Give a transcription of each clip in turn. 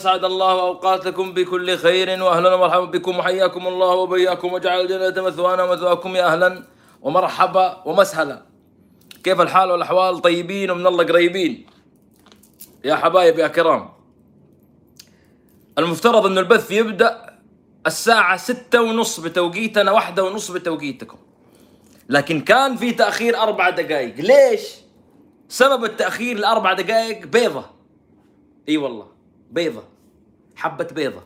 أسعد الله أوقاتكم بكل خير وأهلا ومرحبا بكم وحياكم الله وبياكم وجعل الجنة مثوانا ومثواكم يا أهلا ومرحبا ومسهلا. كيف الحال والأحوال؟ طيبين ومن الله قريبين. يا حبايب يا كرام. المفترض أن البث يبدأ الساعة ستة ونص بتوقيتنا واحدة ونص بتوقيتكم. لكن كان في تأخير أربع دقائق. ليش؟ سبب التأخير لأربع دقائق بيضة. إي والله بيضة. حبة بيضة.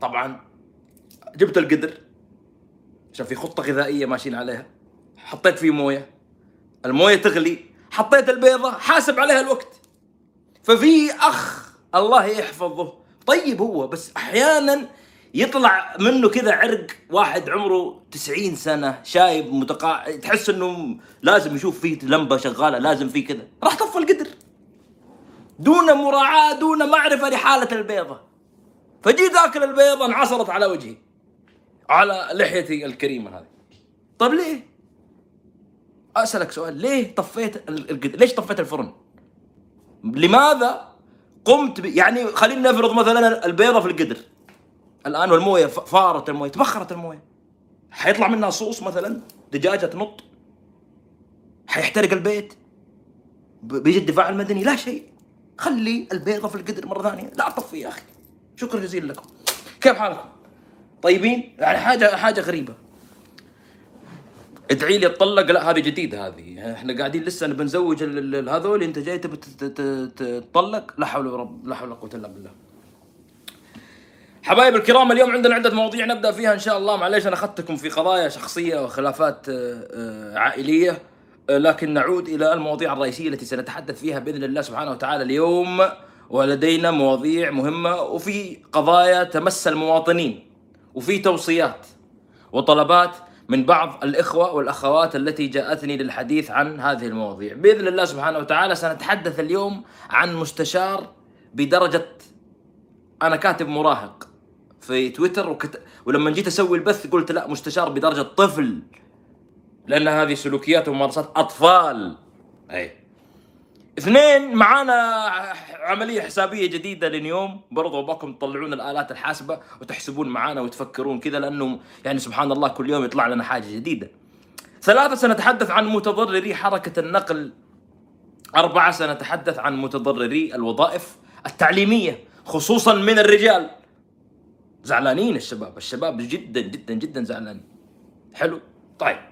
طبعا جبت القدر. عشان في خطة غذائية ماشيين عليها. حطيت فيه موية. الموية تغلي. حطيت البيضة حاسب عليها الوقت. ففي أخ الله يحفظه. طيب هو بس أحيانا يطلع منه كذا عرق واحد عمره 90 سنة شايب متقاع تحس إنه لازم يشوف فيه لمبة شغالة لازم فيه كذا. راح طفى القدر. دون مراعاة دون معرفة لحالة البيضة فجيت اكل البيضة انعصرت على وجهي على لحيتي الكريمة هذه طيب ليه؟ أسألك سؤال ليه طفيت؟ ليش طفيت الفرن؟ لماذا قمت ب... يعني خلينا نفرض مثلا البيضة في القدر الآن والموية ف- فارت الموية تبخرت الموية حيطلع منها صوص مثلا دجاجة تنط حيحترق البيت بيجي الدفاع المدني لا شيء خلي البيضه في القدر مرة ثانية. لا طفي يا أخي. شكرا جزيلا لكم. كيف حالكم؟ طيبين؟ يعني حاجة حاجة غريبة. ادعي لي اتطلق لا هذه جديدة هذه. إحنا قاعدين لسه نبي نزوج ال- ال- هذول. أنت جاي تبي تت- تت- تتطلق لا حول ولا لا حول ولا قوة إلا بالله. حبايب الكرام اليوم عندنا عدة مواضيع نبدأ فيها إن شاء الله. معليش أنا أخذتكم في قضايا شخصية وخلافات آه، آه، عائلية. لكن نعود إلى المواضيع الرئيسية التي سنتحدث فيها بإذن الله سبحانه وتعالى اليوم. ولدينا مواضيع مهمة وفي قضايا تمس المواطنين وفي توصيات وطلبات من بعض الإخوة والأخوات التي جاءتني للحديث عن هذه المواضيع. بإذن الله سبحانه وتعالى سنتحدث اليوم عن مستشار بدرجة أنا كاتب مراهق في تويتر وكت... ولما جيت أسوي البث قلت لا مستشار بدرجة طفل. لأن هذه سلوكيات وممارسات أطفال. أي. اثنين معانا عملية حسابية جديدة لليوم. برضو أبغاكم تطلعون الآلات الحاسبة وتحسبون معانا وتفكرون كذا لأنه يعني سبحان الله كل يوم يطلع لنا حاجة جديدة. ثلاثة سنتحدث عن متضرري حركة النقل. أربعة سنتحدث عن متضرري الوظائف التعليمية خصوصا من الرجال. زعلانين الشباب الشباب جدا جدا جدا زعلانين. حلو؟ طيب.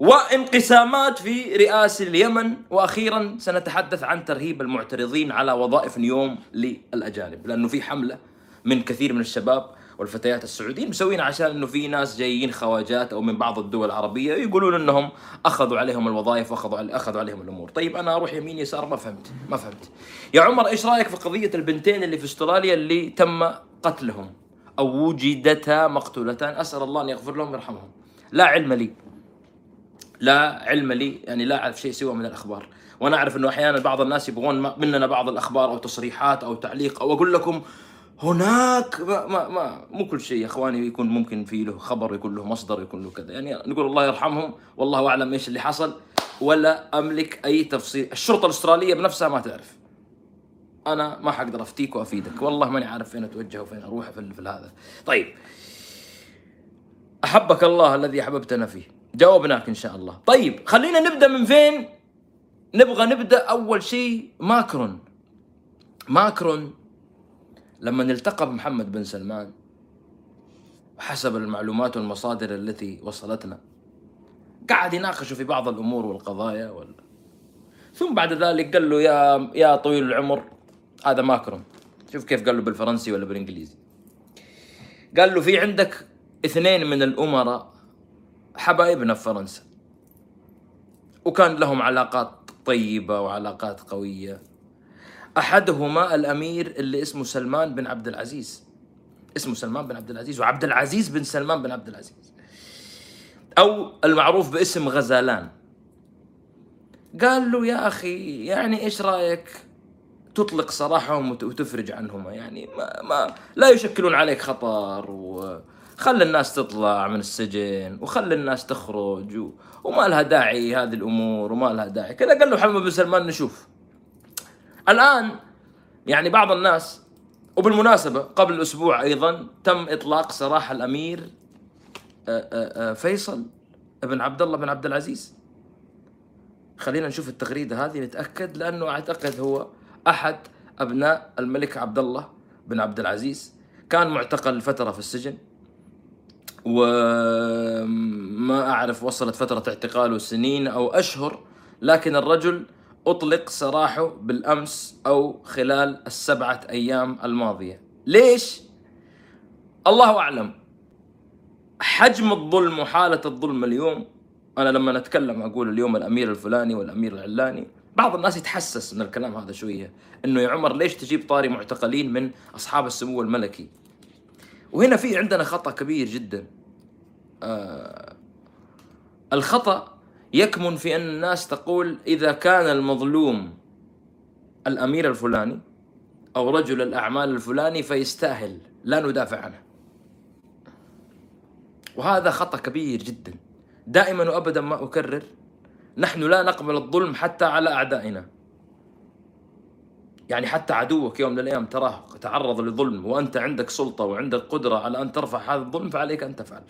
وانقسامات في رئاسة اليمن وأخيرا سنتحدث عن ترهيب المعترضين على وظائف نيوم للأجانب لأنه في حملة من كثير من الشباب والفتيات السعوديين مسوين عشان إنه في ناس جايين خواجات أو من بعض الدول العربية يقولون إنهم أخذوا عليهم الوظائف وأخذوا علي أخذوا عليهم الأمور، طيب أنا أروح يمين يسار ما فهمت، ما فهمت. يا عمر إيش رأيك في قضية البنتين اللي في أستراليا اللي تم قتلهم أو وجدتا مقتولتان، أسأل الله أن يغفر لهم ويرحمهم. لا علم لي لا علم لي يعني لا أعرف شيء سوى من الأخبار. وأنا أعرف إنه أحيانا بعض الناس يبغون مننا بعض الأخبار أو تصريحات أو تعليق أو أقول لكم هناك ما, ما, ما مو كل شيء يا إخواني يكون ممكن في له خبر يكون له مصدر يكون له كذا. يعني نقول الله يرحمهم والله أعلم إيش اللي حصل. ولا أملك أي تفصيل. الشرطة الأسترالية بنفسها ما تعرف. أنا ما حقدر أفتيك وأفيدك. والله ماني عارف فين أتوجه وفين أروح في, في هذا. طيب. أحبك الله الذي أحببتنا فيه. جاوبناك إن شاء الله. طيب خلينا نبدأ من فين؟ نبغى نبدأ أول شيء ماكرون. ماكرون لما التقى بمحمد بن سلمان حسب المعلومات والمصادر التي وصلتنا قعد يناقشوا في بعض الأمور والقضايا وال... ثم بعد ذلك قال له يا يا طويل العمر هذا ماكرون. شوف كيف قال له بالفرنسي ولا بالإنجليزي. قال له في عندك اثنين من الأمراء حبايبنا في فرنسا. وكان لهم علاقات طيبة وعلاقات قوية. أحدهما الأمير اللي اسمه سلمان بن عبد العزيز. اسمه سلمان بن عبد العزيز وعبد العزيز بن سلمان بن عبد العزيز. أو المعروف باسم غزالان. قال له يا أخي يعني إيش رأيك؟ تطلق سراحهم وت- وتفرج عنهما يعني ما, ما لا يشكلون عليك خطر وخلي الناس تطلع من السجن وخلي الناس تخرج و... وما لها داعي هذه الأمور وما لها داعي. كذا قال له محمد بن سلمان نشوف. الآن يعني بعض الناس وبالمناسبة قبل أسبوع أيضا تم إطلاق سراح الأمير آه، آه، آه، فيصل بن عبد الله بن عبد العزيز. خلينا نشوف التغريدة هذه نتأكد لأنه أعتقد هو أحد أبناء الملك عبد الله بن عبد العزيز. كان معتقل فترة في السجن. وما أعرف وصلت فترة اعتقاله سنين أو أشهر لكن الرجل أطلق سراحه بالأمس أو خلال السبعة أيام الماضية. ليش؟ الله أعلم. حجم الظلم وحالة الظلم اليوم أنا لما نتكلم أقول اليوم الأمير الفلاني والأمير العلاني بعض الناس يتحسس من الكلام هذا شوية إنه يا عمر ليش تجيب طاري معتقلين من أصحاب السمو الملكي؟ وهنا في عندنا خطأ كبير جدا. الخطأ يكمن في أن الناس تقول إذا كان المظلوم الأمير الفلاني أو رجل الأعمال الفلاني فيستاهل لا ندافع عنه. وهذا خطأ كبير جدا. دائما وأبدا ما أكرر نحن لا نقبل الظلم حتى على أعدائنا. يعني حتى عدوك يوم من الأيام تراه تعرض لظلم وأنت عندك سلطة وعندك قدرة على أن ترفع هذا الظلم فعليك أن تفعل.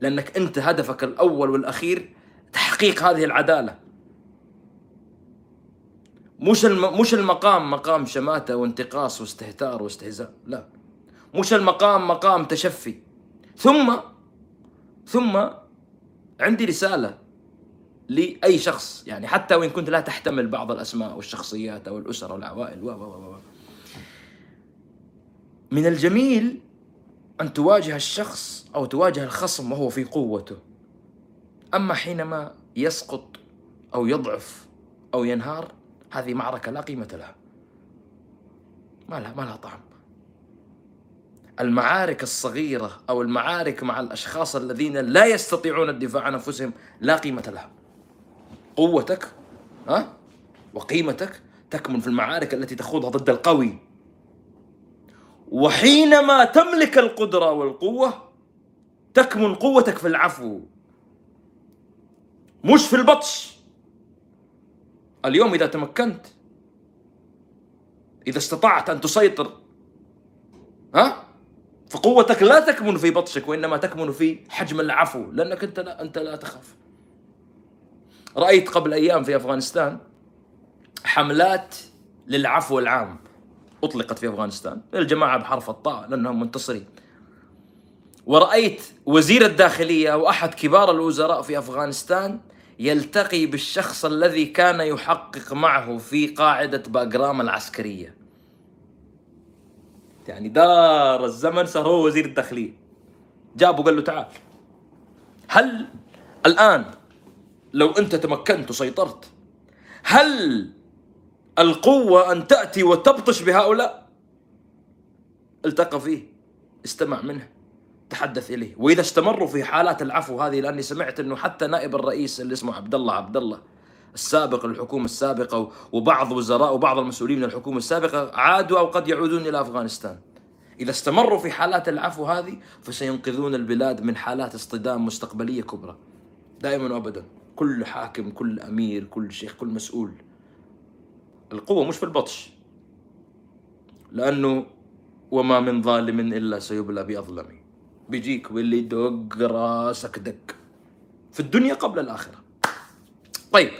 لأنك أنت هدفك الأول والأخير تحقيق هذه العدالة. مش. مش المقام مقام شماتة وانتقاص واستهتار واستهزاء لا. مش المقام مقام تشفي. ثم ثم عندي رسالة لأي شخص يعني حتى وإن كنت لا تحتمل بعض الأسماء والشخصيات أو الأسر والعوائل و. من الجميل أن تواجه الشخص أو تواجه الخصم وهو في قوته. أما حينما يسقط أو يضعف أو ينهار هذه معركة لا قيمة لها. ما لها ما لها طعم. المعارك الصغيرة أو المعارك مع الأشخاص الذين لا يستطيعون الدفاع عن أنفسهم لا قيمة لها. قوتك ها؟ وقيمتك تكمن في المعارك التي تخوضها ضد القوي. وحينما تملك القدرة والقوة تكمن قوتك في العفو. مش في البطش. اليوم إذا تمكنت إذا استطعت أن تسيطر ها؟ فقوتك لا تكمن في بطشك وإنما تكمن في حجم العفو لأنك أنت لا أنت لا تخاف. رأيت قبل أيام في أفغانستان حملات للعفو العام. أطلقت في أفغانستان. الجماعة بحرف الطاء لأنهم منتصرين. ورأيت وزير الداخلية وأحد كبار الوزراء في أفغانستان يلتقي بالشخص الذي كان يحقق معه في قاعدة بأجرام العسكرية. يعني دار الزمن صار هو وزير الداخلية. جابه قال له تعال. هل الآن لو أنت تمكنت وسيطرت هل القوة أن تأتي وتبطش بهؤلاء التقى فيه استمع منه تحدث إليه وإذا استمروا في حالات العفو هذه لأني سمعت إنه حتى نائب الرئيس اللي اسمه عبد الله عبد الله السابق للحكومة السابقة وبعض وزراء وبعض المسؤولين من الحكومة السابقة عادوا أو قد يعودون إلى أفغانستان. إذا استمروا في حالات العفو هذه فسينقذون البلاد من حالات اصطدام مستقبلية كبرى. دائما وابدا كل حاكم كل أمير كل شيخ كل مسؤول القوة مش في البطش. لأنه وما من ظالم إلا سيبلى باظلمه. بيجيك واللي يدق راسك دق. في الدنيا قبل الآخرة. طيب.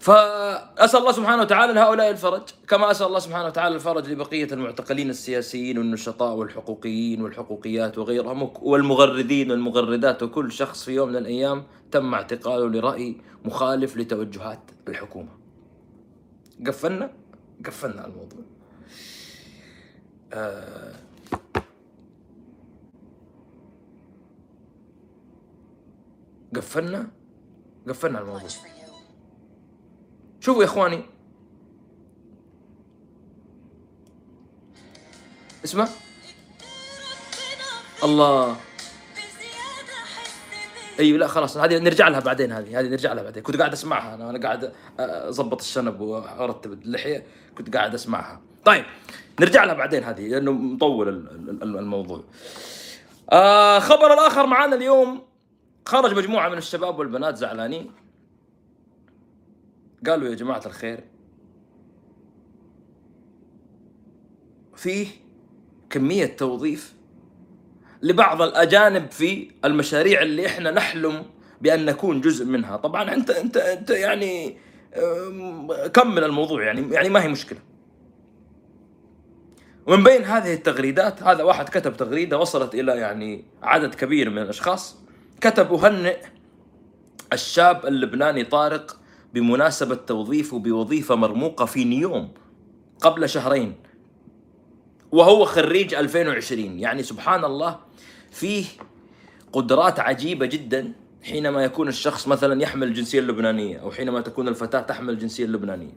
فأسأل الله سبحانه وتعالى لهؤلاء الفرج. كما أسأل الله سبحانه وتعالى الفرج لبقية المعتقلين السياسيين والنشطاء والحقوقيين والحقوقيات وغيرهم والمغردين والمغردات. وكل شخص في يوم من الأيام تم اعتقاله لرأي مخالف لتوجهات الحكومة. قفلنا قفلنا الموضوع. آه قفلنا قفلنا الموضوع. شوفوا يا إخواني. اسمع. الله. أيوه لا خلاص. هذه نرجع لها بعدين هذه هذه نرجع لها بعدين. كنت قاعد أسمعها. أنا أنا قاعد أضبط الشنب وأرتب اللحية. كنت قاعد أسمعها. طيب نرجع لها بعدين هذه لأنه مطول الموضوع. آه خبر الآخر معانا اليوم. خرج مجموعة من الشباب والبنات زعلانين. قالوا يا جماعة الخير فيه كمية توظيف لبعض الأجانب في المشاريع اللي إحنا نحلم بأن نكون جزء منها. طبعا أنت أنت أنت يعني كمل الموضوع يعني يعني ما هي مشكلة. ومن بين هذه التغريدات هذا واحد كتب تغريدة وصلت إلى يعني عدد كبير من الأشخاص. كتب أهنئ الشاب اللبناني طارق بمناسبة توظيفه بوظيفة مرموقة في نيوم قبل شهرين. وهو خريج 2020 يعني سبحان الله فيه قدرات عجيبة جدا حينما يكون الشخص مثلا يحمل الجنسية اللبنانية أو حينما تكون الفتاة تحمل الجنسية اللبنانية.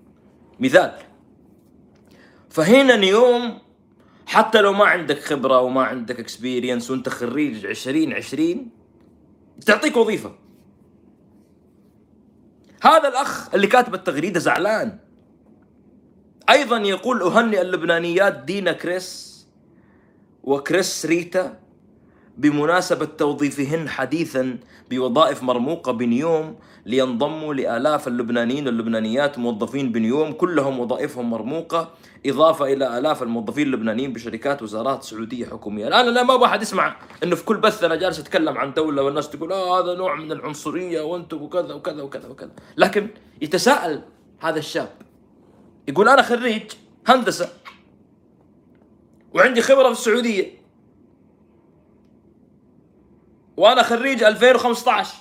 مثال فهنا نيوم حتى لو ما عندك خبرة وما عندك اكسبيرينس وأنت خريج 2020 تعطيك وظيفة. هذا الأخ اللي كاتب التغريدة زعلان. أيضا يقول أهنئ اللبنانيات دينا كريس وكريس ريتا بمناسبة توظيفهن حديثا بوظائف مرموقة بنيوم لينضموا لآلاف اللبنانيين واللبنانيات موظفين بنيوم كلهم وظائفهم مرموقة إضافة إلى آلاف الموظفين اللبنانيين بشركات وزارات سعودية حكومية. الآن أنا ما أحد يسمع أنه في كل بث أنا جالس أتكلم عن دولة والناس تقول آه هذا نوع من العنصرية وأنتم وكذا وكذا وكذا وكذا. لكن يتساءل هذا الشاب يقول أنا خريج هندسة وعندي خبرة في السعودية. وأنا خريج 2015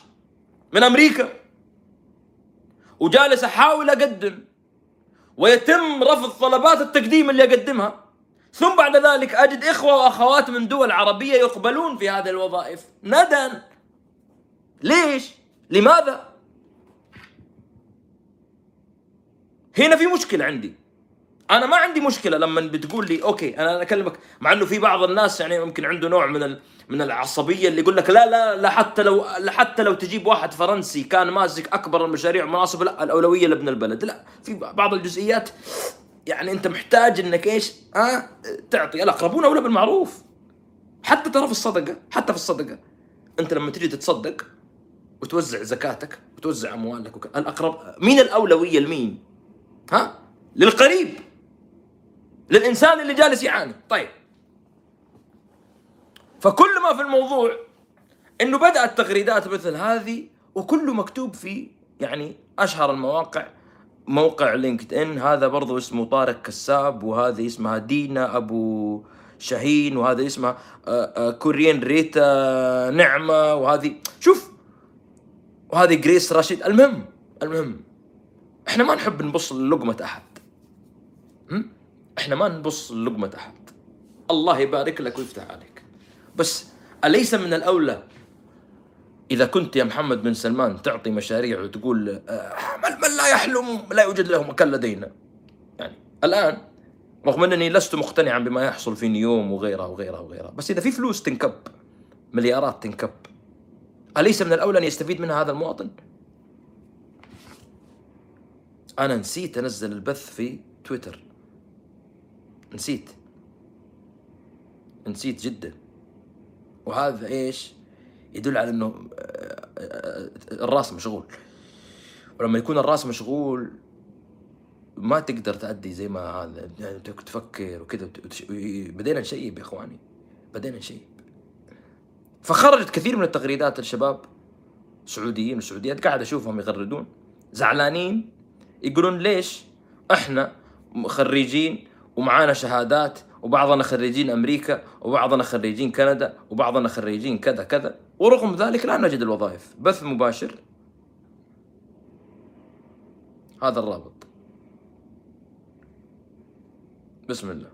من أمريكا. وجالس أحاول أقدم ويتم رفض طلبات التقديم اللي أقدمها. ثم بعد ذلك أجد إخوة وأخوات من دول عربية يقبلون في هذه الوظائف. ندى ليش؟ لماذا؟ هنا في مشكلة عندي. أنا ما عندي مشكلة لما بتقول لي أوكي أنا أكلمك. مع إنه في بعض الناس يعني ممكن عنده نوع من ال... من العصبية اللي يقول لك لا لا لا حتى لو لا حتى لو تجيب واحد فرنسي كان ماسك أكبر المشاريع مناصب لا الأولوية لابن البلد. لا في بعض الجزئيات يعني أنت محتاج إنك إيش؟ ها أه؟ تعطي الاقربون اولى بالمعروف. حتى ترى في الصدقة حتى في الصدقة. أنت لما تجي تتصدق وتوزع زكاتك وتوزع أموالك وك... الأقرب مين الأولوية لمين؟ ها؟ للقريب. للإنسان اللي جالس يعاني. طيب. فكل ما في الموضوع إنه بدأت تغريدات مثل هذه وكله مكتوب في يعني أشهر المواقع موقع لينكد ان هذا برضو اسمه طارق كساب وهذه اسمها دينا أبو شاهين وهذا اسمها آه، آه، كوريين ريتا نعمة وهذه. شوف. وهذه جريس راشد المهم المهم إحنا ما نحب نبص للقمة هم؟ إحنا ما نبص للقمة أحد. الله يبارك لك ويفتح عليك. بس أليس من الأولى؟ إذا كنت يا محمد بن سلمان تعطي مشاريع وتقول آه، من, لا يحلم لا يوجد له مكان لدينا. يعني الآن رغم أنني لست مقتنعا بما يحصل في نيوم وغيرها وغيرها وغيرها بس إذا في فلوس تنكب مليارات تنكب أليس من الأولى أن يستفيد منها هذا المواطن؟ أنا نسيت أنزل البث في تويتر. نسيت. نسيت جدا. وهذا إيش؟ يدل على إنه آه، آه، الرأس مشغول. ولما يكون الرأس مشغول ما تقدر تأدي زي ما هذا. يعني تفكر وكذا بدينا نشيب يا إخواني. بدينا نشيب. فخرجت كثير من التغريدات الشباب سعوديين وسعوديات قاعد أشوفهم يغردون. زعلانين. يقولون ليش إحنا خريجين ومعانا شهادات وبعضنا خريجين أمريكا وبعضنا خريجين كندا وبعضنا خريجين كذا كذا. ورغم ذلك لا نجد الوظائف. بث مباشر. هذا الرابط. بسم الله.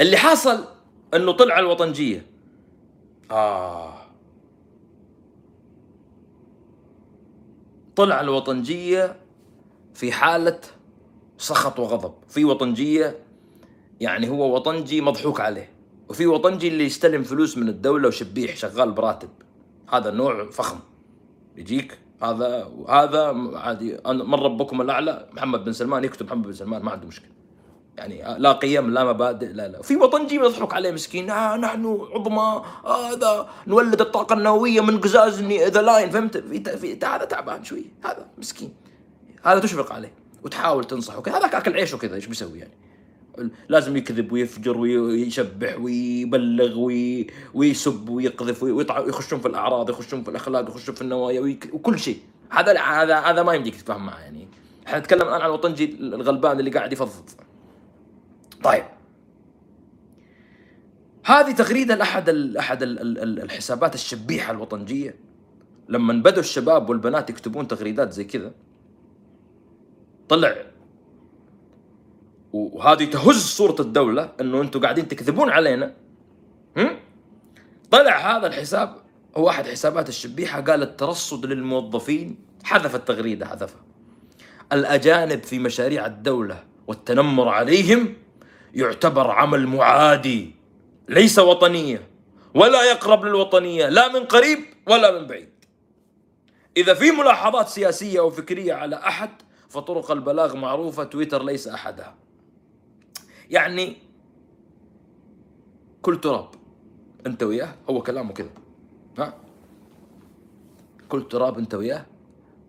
اللي حصل إنه طلع الوطنجية. آه. طلع الوطنجية في حالة سخط وغضب. في وطنجية يعني هو وطنجي مضحوك عليه وفي وطنجي اللي يستلم فلوس من الدولة وشبيح شغال براتب. هذا نوع فخم. يجيك هذا هذا عادي. من ربكم الأعلى محمد بن سلمان يكتب محمد بن سلمان ما عنده مشكلة. يعني لا قيم لا مبادئ لا لا. في وطنجي يضحك عليه مسكين. آه نحن عظمى هذا نولد الطاقة النووية من قزاز ذا لاين فهمت؟ في, في هذا تعبان شوي هذا مسكين. هذا تشفق عليه وتحاول تنصح وكذا. هذاك أكل عيشه كذا إيش بيسوي يعني؟ لازم يكذب ويفجر ويشبح ويبلغ وي... ويسب ويقذف. ويخشون في الأعراض يخشون في الأخلاق يخشون في النوايا. وكل شيء. هذا هذا هذا ما يمديك تتفاهم معه يعني. إحنا نتكلم الآن عن الوطنجي الغلبان اللي قاعد يفضفض. طيب. هذه تغريده لاحد. أحد ال... الحسابات الشبيحة الوطنجية. لما بدوا الشباب والبنات يكتبون تغريدات زي كذا طلع. وهذه تهز صورة الدولة إنه أنتم قاعدين تكذبون علينا. هم؟ طلع هذا الحساب. هو أحد حسابات الشبيحة. قال الترصد للموظفين. حذف التغريدة حذفها. الأجانب في مشاريع الدولة والتنمر عليهم يعتبر عمل معادي ليس وطنية ولا يقرب للوطنية لا من قريب ولا من بعيد. إذا في ملاحظات سياسية أو فكرية على أحد فطرق البلاغ معروفة تويتر ليس أحدها. يعني كل تراب أنت وياه هو كلامه كذا. ها؟ كل تراب أنت وياه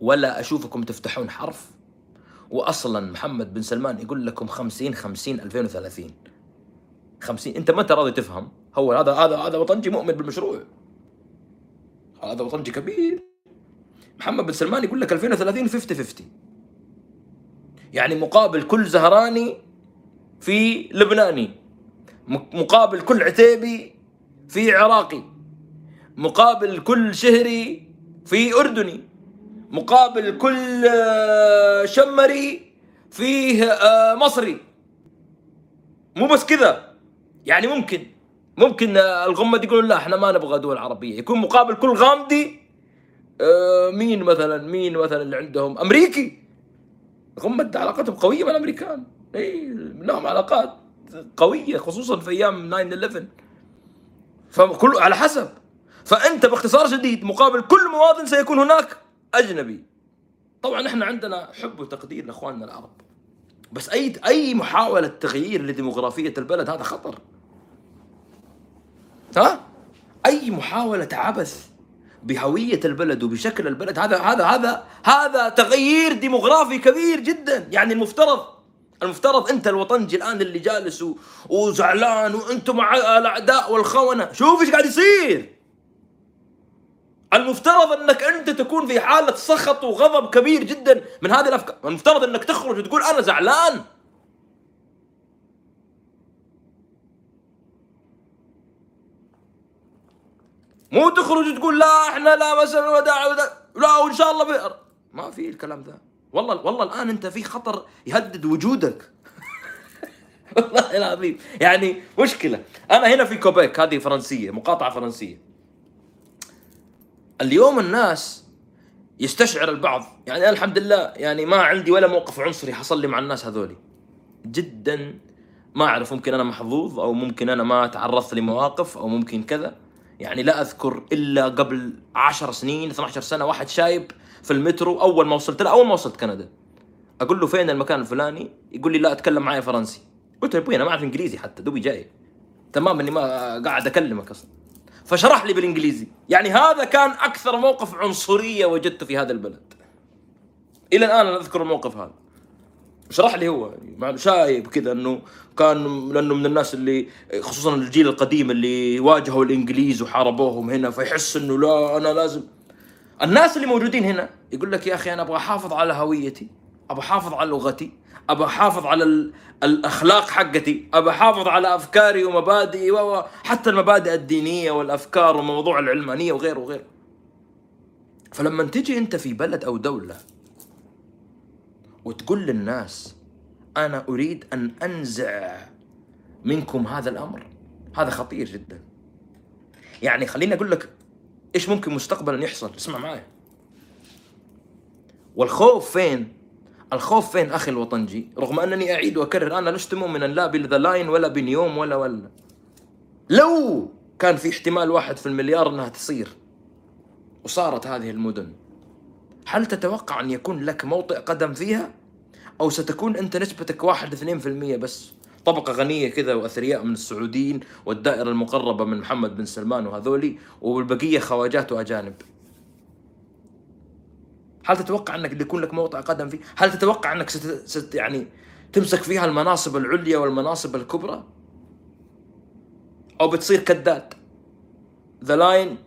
ولا أشوفكم تفتحون حرف وأصلا محمد بن سلمان يقول لكم خمسين خمسين 2030 خمسين أنت ما أنت راضي تفهم. هو هذا هذا هذا وطنجي مؤمن بالمشروع. هذا وطنجي كبير. محمد بن سلمان يقول لك 2030 50 50 يعني مقابل كل زهراني في لبناني. مقابل كل عتيبي في عراقي. مقابل كل شهري في أردني. مقابل كل آه، شمري فيه آه، مصري. مو بس كذا. يعني ممكن ممكن الغمة يقولون لا إحنا ما نبغى دول عربية. يكون مقابل كل غامدي آه، مين مثلا مين مثلا اللي عندهم؟ أمريكي. غمة علاقتهم قوية مع الأمريكان. إي لهم علاقات قوية خصوصا في أيام 9 11 فكل على حسب. فأنت باختصار شديد مقابل كل مواطن سيكون هناك. أجنبي. طبعا إحنا عندنا حب وتقدير لإخواننا العرب. بس اي أي محاولة تغيير لديموغرافية البلد هذا خطر. ها؟ أي محاولة عبث بهوية البلد وبشكل البلد هذا هذا هذا هذا تغيير ديموغرافي كبير جدا. يعني المفترض المفترض أنت الوطنجي الآن اللي جالس وزعلان وأنتم مع الأعداء والخونة. شوف إيش قاعد يصير. المفترض انك انت تكون في حالة سخط وغضب كبير جدا من هذه الأفكار. المفترض انك تخرج وتقول أنا زعلان. مو تخرج تقول لا إحنا لا مثلا وداع لا وإن شاء الله بئر ما في الكلام ذا. والله والله الآن أنت في خطر يهدد وجودك. والله العظيم. يعني مشكلة. أنا هنا في كوبيك هذه فرنسية مقاطعة فرنسية. اليوم الناس يستشعر البعض. يعني أنا الحمد لله يعني ما عندي ولا موقف عنصري حصل لي مع الناس هذولي. جدا ما أعرف ممكن أنا محظوظ أو ممكن أنا ما تعرضت لمواقف أو ممكن كذا. يعني لا أذكر إلا قبل 10 سنين 12 سنة واحد شايب في المترو أول ما وصلت له أول ما وصلت كندا. أقول له فين المكان الفلاني؟ يقول لي لا أتكلم معي فرنسي. قلت له أنا ما أعرف إنجليزي حتى دوبي جاي. تمام إني ما قاعد أكلمك أصلا. فشرح لي بالإنجليزي. يعني هذا كان أكثر موقف عنصرية وجدته في هذا البلد. إلى الآن أنا أذكر الموقف هذا. شرح لي هو يعني شايب كذا إنه كان لأنه من الناس اللي خصوصا الجيل القديم اللي واجهوا الإنجليز وحاربوهم هنا فيحس إنه لا أنا لازم. الناس اللي موجودين هنا يقول لك يا أخي أنا أبغى أحافظ على هويتي. أبغى احافظ على لغتي أبغى احافظ على الأخلاق حقتي أبغى احافظ على أفكاري ومبادئي وحتى المبادئ الدينية والأفكار وموضوع العلمانية وغيره وغيره. فلما تجي أنت في بلد أو دولة وتقول للناس أنا أريد أن أنزع منكم هذا الأمر هذا خطير جدا. يعني خليني أقول لك إيش ممكن مستقبلا يحصل اسمع معي. والخوف فين؟ الخوف فين أخي الوطنجي؟ رغم أنني أعيد وأكرر أنا لست مؤمنا لا بذا لاين ولا بنيوم ولا ولا. لو كان في احتمال واحد في المليار إنها تصير وصارت هذه المدن هل تتوقع أن يكون لك موطئ قدم فيها؟ أو ستكون أنت نسبتك واحد اثنين في المية بس؟ طبقة غنية كذا وأثرياء من السعوديين والدائرة المقربة من محمد بن سلمان وهذولي والبقية خواجات وأجانب. هل تتوقع أنك يكون لك موضع قدم فيه؟ هل تتوقع أنك ست, ست يعني تمسك فيها المناصب العليا والمناصب الكبرى؟ أو بتصير كداد ذا لاين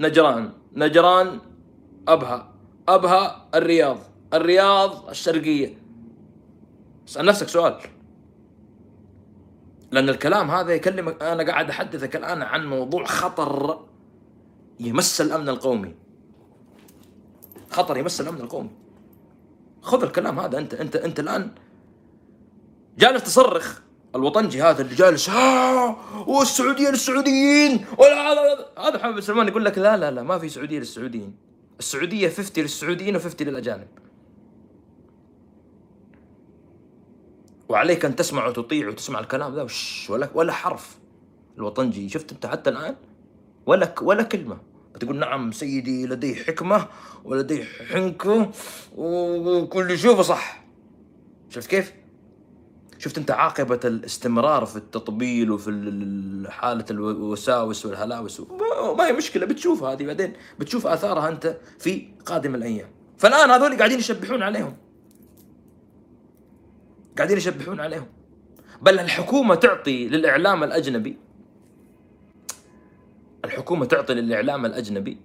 نجران. نجران ابها ابها الرياض. الرياض الشرقية. اسأل نفسك سؤال. لأن الكلام هذا يكلمك أنا قاعد أحدثك الآن عن موضوع خطر يمس الأمن القومي. خطر يمس الأمن القومي. خذ الكلام هذا أنت أنت أنت الآن جالس تصرخ الوطنجي هذا اللي جالس ها والسعوديه للسعوديين هذا هذا محمد بن سلمان يقول لك لا لا لا ما في سعوديه للسعوديين. السعودية 50 للسعوديين و50 للأجانب. وعليك أن تسمع وتطيع وتسمع الكلام ذا ولا ولا حرف. الوطنجي شفت أنت حتى الآن؟ ولا ولا كلمة. تقول نعم سيدي لديه حكمة ولديه حنكه وكل يشوفه صح. شفت كيف؟ شفت انت عاقبة الاستمرار في التطبيل وفي حالة الوساوس والهلاوس؟ ما هي مشكلة بتشوف هذه بعدين بتشوف آثارها أنت في قادم الأيام. فالآن هذول قاعدين يشبحون عليهم. قاعدين يشبحون عليهم. بل الحكومة تعطي للإعلام الأجنبي الحكومة تعطي للإعلام الأجنبي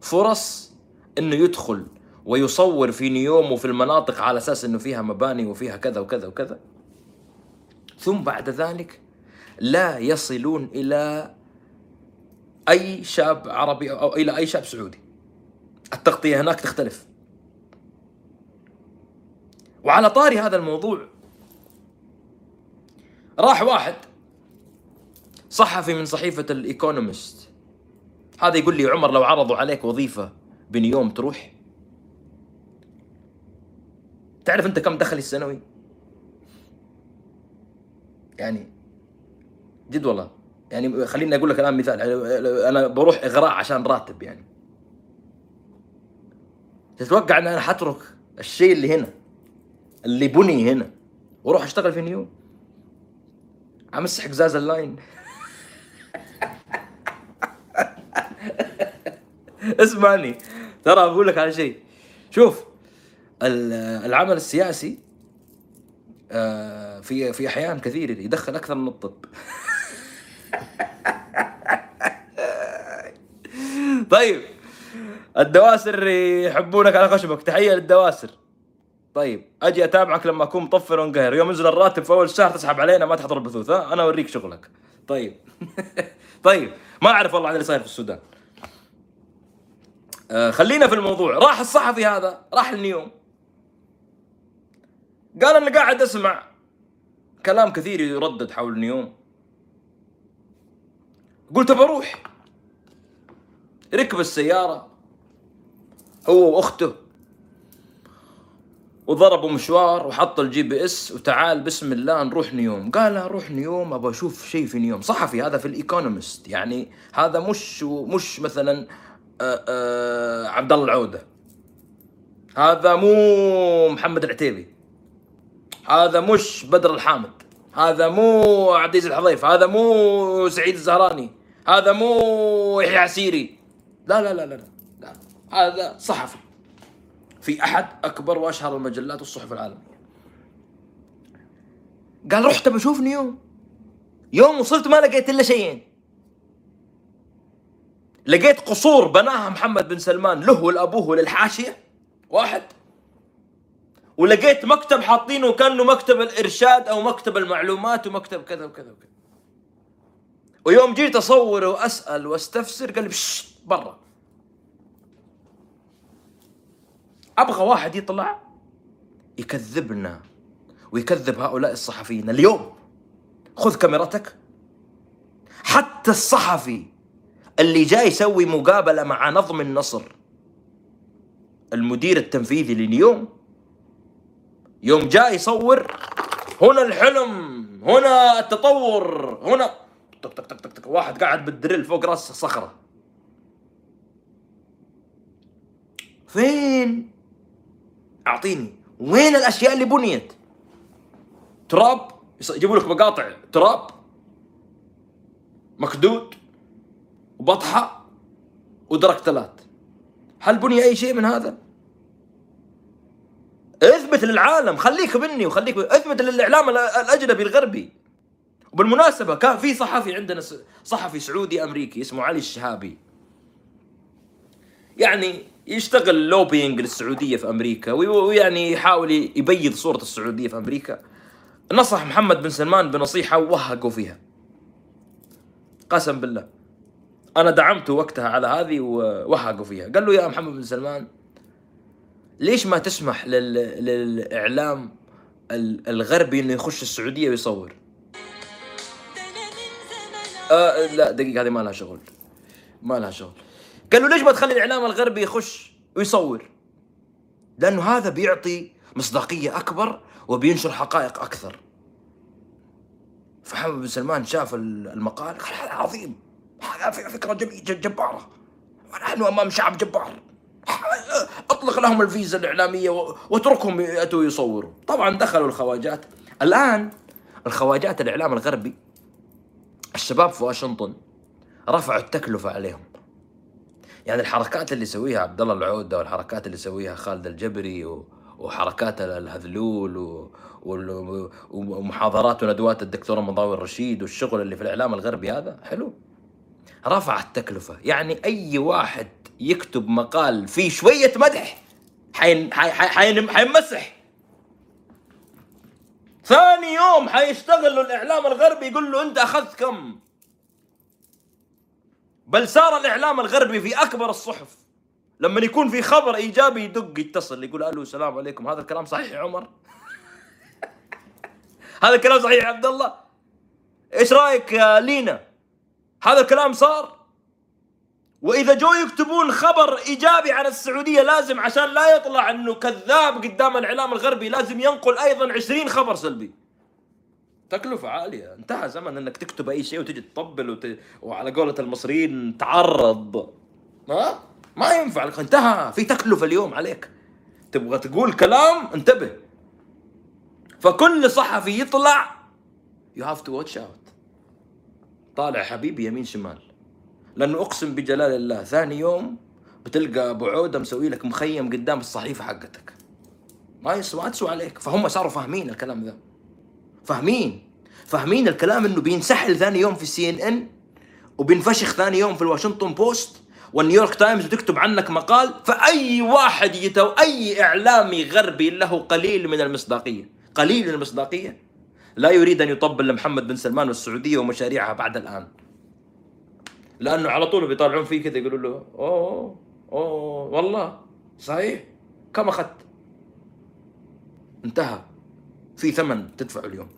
فرص أنه يدخل ويصور في نيوم وفي المناطق على أساس أنه فيها مباني وفيها كذا وكذا وكذا. ثم بعد ذلك لا يصلون إلى أي شاب عربي أو إلى أي شاب سعودي. التغطية هناك تختلف. وعلى طاري هذا الموضوع راح واحد صحفي من صحيفة الإيكونومست هذا يقول لي عمر لو عرضوا عليك وظيفة بنيوم تروح. تعرف أنت كم دخلي السنوي؟ يعني جد والله. يعني خليني أقول لك الآن مثال. أنا بروح إغراء عشان راتب يعني. تتوقع إن أنا حترك الشيء اللي هنا اللي بني هنا وأروح أشتغل في نيو؟ امسح قزاز اللاين؟ اسمعني. ترى بقول لك على شيء. شوف العمل السياسي آه، في في أحيان كثير يدخل أكثر من الطب. طيب الدواسر يحبونك على خشبك تحية للدواسر. طيب أجي أتابعك لما أكون مطفر وانقهر. يوم ينزل الراتب في أول الشهر تسحب علينا ما تحضر البثوث ها؟ أنا أوريك شغلك. طيب. طيب ما أعرف والله عن اللي صاير في السودان. آه خلينا في الموضوع. راح الصحفي هذا راح النيوم. قال أنا قاعد أسمع كلام كثير يردد حول نيوم قلت بروح. ركب السيارة هو وأخته وضربوا مشوار وحط ال GPS وتعال بسم الله نروح نيوم. قال نروح نيوم أبغى أشوف شيء في نيوم. صحفي هذا في الإيكونومست. يعني هذا مش مش مثلا عبد الله العودة. هذا مو محمد العتيبي. هذا مش بدر الحامد. هذا مو عبد العزيز الحضيف. هذا مو سعيد الزهراني. هذا مو يحيى عسيري. لا لا لا لا لا, لا. هذا صحفي. في أحد أكبر وأشهر المجلات والصحف العالمية. قال رحت بشوف نيوم يوم وصلت ما لقيت إلا شيئين. لقيت قصور بناها محمد بن سلمان له ولابوه وللحاشيه واحد. ولقيت مكتب حاطينه كأنه مكتب الإرشاد أو مكتب المعلومات ومكتب كذا وكذا وكذا. ويوم جيت اصور وأسأل وأستفسر قال لي برا. أبغى واحد يطلع يكذبنا ويكذب هؤلاء الصحفيين اليوم. خذ كاميرتك. حتى الصحفي اللي جاي يسوي مقابلة مع نظم النصر. المدير التنفيذي لليوم. يوم جاء يصور. هنا الحلم. هنا التطور. هنا. تك تك تك تك واحد قاعد بالدريل فوق راس صخرة. فين؟ أعطيني. وين الأشياء اللي بنيت؟ تراب. يجيبوا لك مقاطع. تراب. مكدود. وبطحة ودركتلات هل بني أي شيء من هذا؟ اثبت للعالم خليك مني وخليك اثبت للإعلام ال- الأجنبي الغربي. وبالمناسبة كان في صحفي عندنا صحفي سعودي أمريكي اسمه علي الشهابي. يعني يشتغل lobbying للسعودية في أمريكا وي- ويعني يحاول يبيض صورة السعودية في أمريكا. نصح محمد بن سلمان بنصيحة ووهقوا فيها. قسم بالله. أنا دعمته وقتها على هذه ووهقوا فيها. قال له يا محمد بن سلمان ليش ما تسمح لل... للإعلام ال- الغربي إنه يخش السعودية ويصور؟ آه لا دقيقة هذه ما لها شغل. ما لها شغل. قال له ليش ما تخلي الإعلام الغربي يخش ويصور؟ لأنه هذا بيعطي مصداقية أكبر وبينشر حقائق أكثر. فحمد بن سلمان شاف ال- المقال قال هذا عظيم. هذا ف- فكرة جميلة جبارة. ونحن أمام شعب جبار. أطلق لهم الفيزا الإعلامية و- واتركهم ياتوا يصوروا. طبعا دخلوا الخواجات. الآن الخواجات الإعلام الغربي الشباب في واشنطن رفعوا التكلفة عليهم. يعني الحركات اللي يسويها عبد الله العودة والحركات اللي يسويها خالد الجبري و... وحركات ال- الهذلول و... وال- ومحاضرات وندوات الدكتور مضاوي الرشيد والشغل اللي في الإعلام الغربي هذا حلو. رفع التكلفه يعني أي واحد يكتب مقال فيه شوية مدح حين... حي... حي... حين... حيمسح. ثاني يوم حيشتغل له الإعلام الغربي يقول له أنت أخذت كم؟ بل صار الإعلام الغربي في أكبر الصحف. لما يكون في خبر إيجابي يدق يتصل يقول ألو السلام عليكم. هذا الكلام صحيح يا عمر؟ هذا الكلام صحيح يا عبد الله؟ إيش رأيك يا لينا؟ هذا الكلام صار؟ وإذا جو يكتبون خبر إيجابي عن السعودية لازم عشان لا يطلع إنه كذاب قدام الاعلام الغربي لازم ينقل أيضا 20 خبر سلبي. تكلفة عالية. انتهى زمن إنك تكتب أي شيء وتجي تطبل وت... وعلى قولة المصريين تعرض. ما ما ينفع انتهى. في تكلفة اليوم عليك. تبغى تقول كلام؟ انتبه. فكل صحفي يطلع you have to watch out. طالع حبيبي يمين شمال. لأنه أقسم بجلال الله ثاني يوم بتلقى أبو عودة مسوي لك مخيم قدام الصحيفة حقتك. ما يسوى ما تسوى عليك. فهم صاروا فاهمين الكلام ذا. فاهمين. فاهمين الكلام إنه بينسحل ثاني يوم في السي إن إن وبينفشخ ثاني يوم في الواشنطن بوست والنيويورك تايمز وتكتب عنك مقال فأي واحد يتو أي إعلامي غربي له قليل من المصداقية. قليل من المصداقية. لا يريد أن يطبل لمحمد بن سلمان والسعودية ومشاريعها بعد الآن. لأنه على طول بيطالعون فيه كذا يقولوا له أوه أوه والله صحيح كم أخذت؟ انتهى. في ثمن تدفعه اليوم.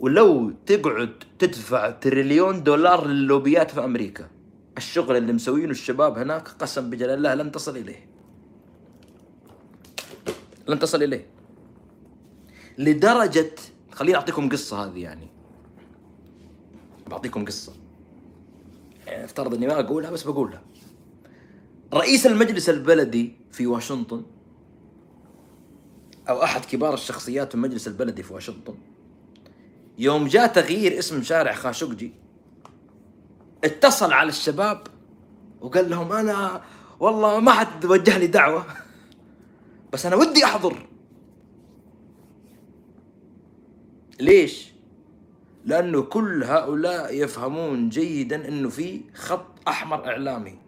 ولو تقعد تدفع تريليون دولار للوبيات في أمريكا الشغل اللي مسوينه الشباب هناك قسم بجلال الله لن تصل إليه. لن تصل إليه. لدرجة خليني أعطيكم قصة هذه يعني. بعطيكم قصة. يعني افترض إني ما أقولها بس بقولها. رئيس المجلس البلدي في واشنطن أو أحد كبار الشخصيات في المجلس البلدي في واشنطن يوم جاء تغيير اسم شارع خاشقجي اتصل على الشباب وقال لهم أنا والله ما حد وجه لي دعوة بس أنا ودي أحضر. ليش؟ لأنه كل هؤلاء يفهمون جيدا إنه في خط أحمر إعلامي.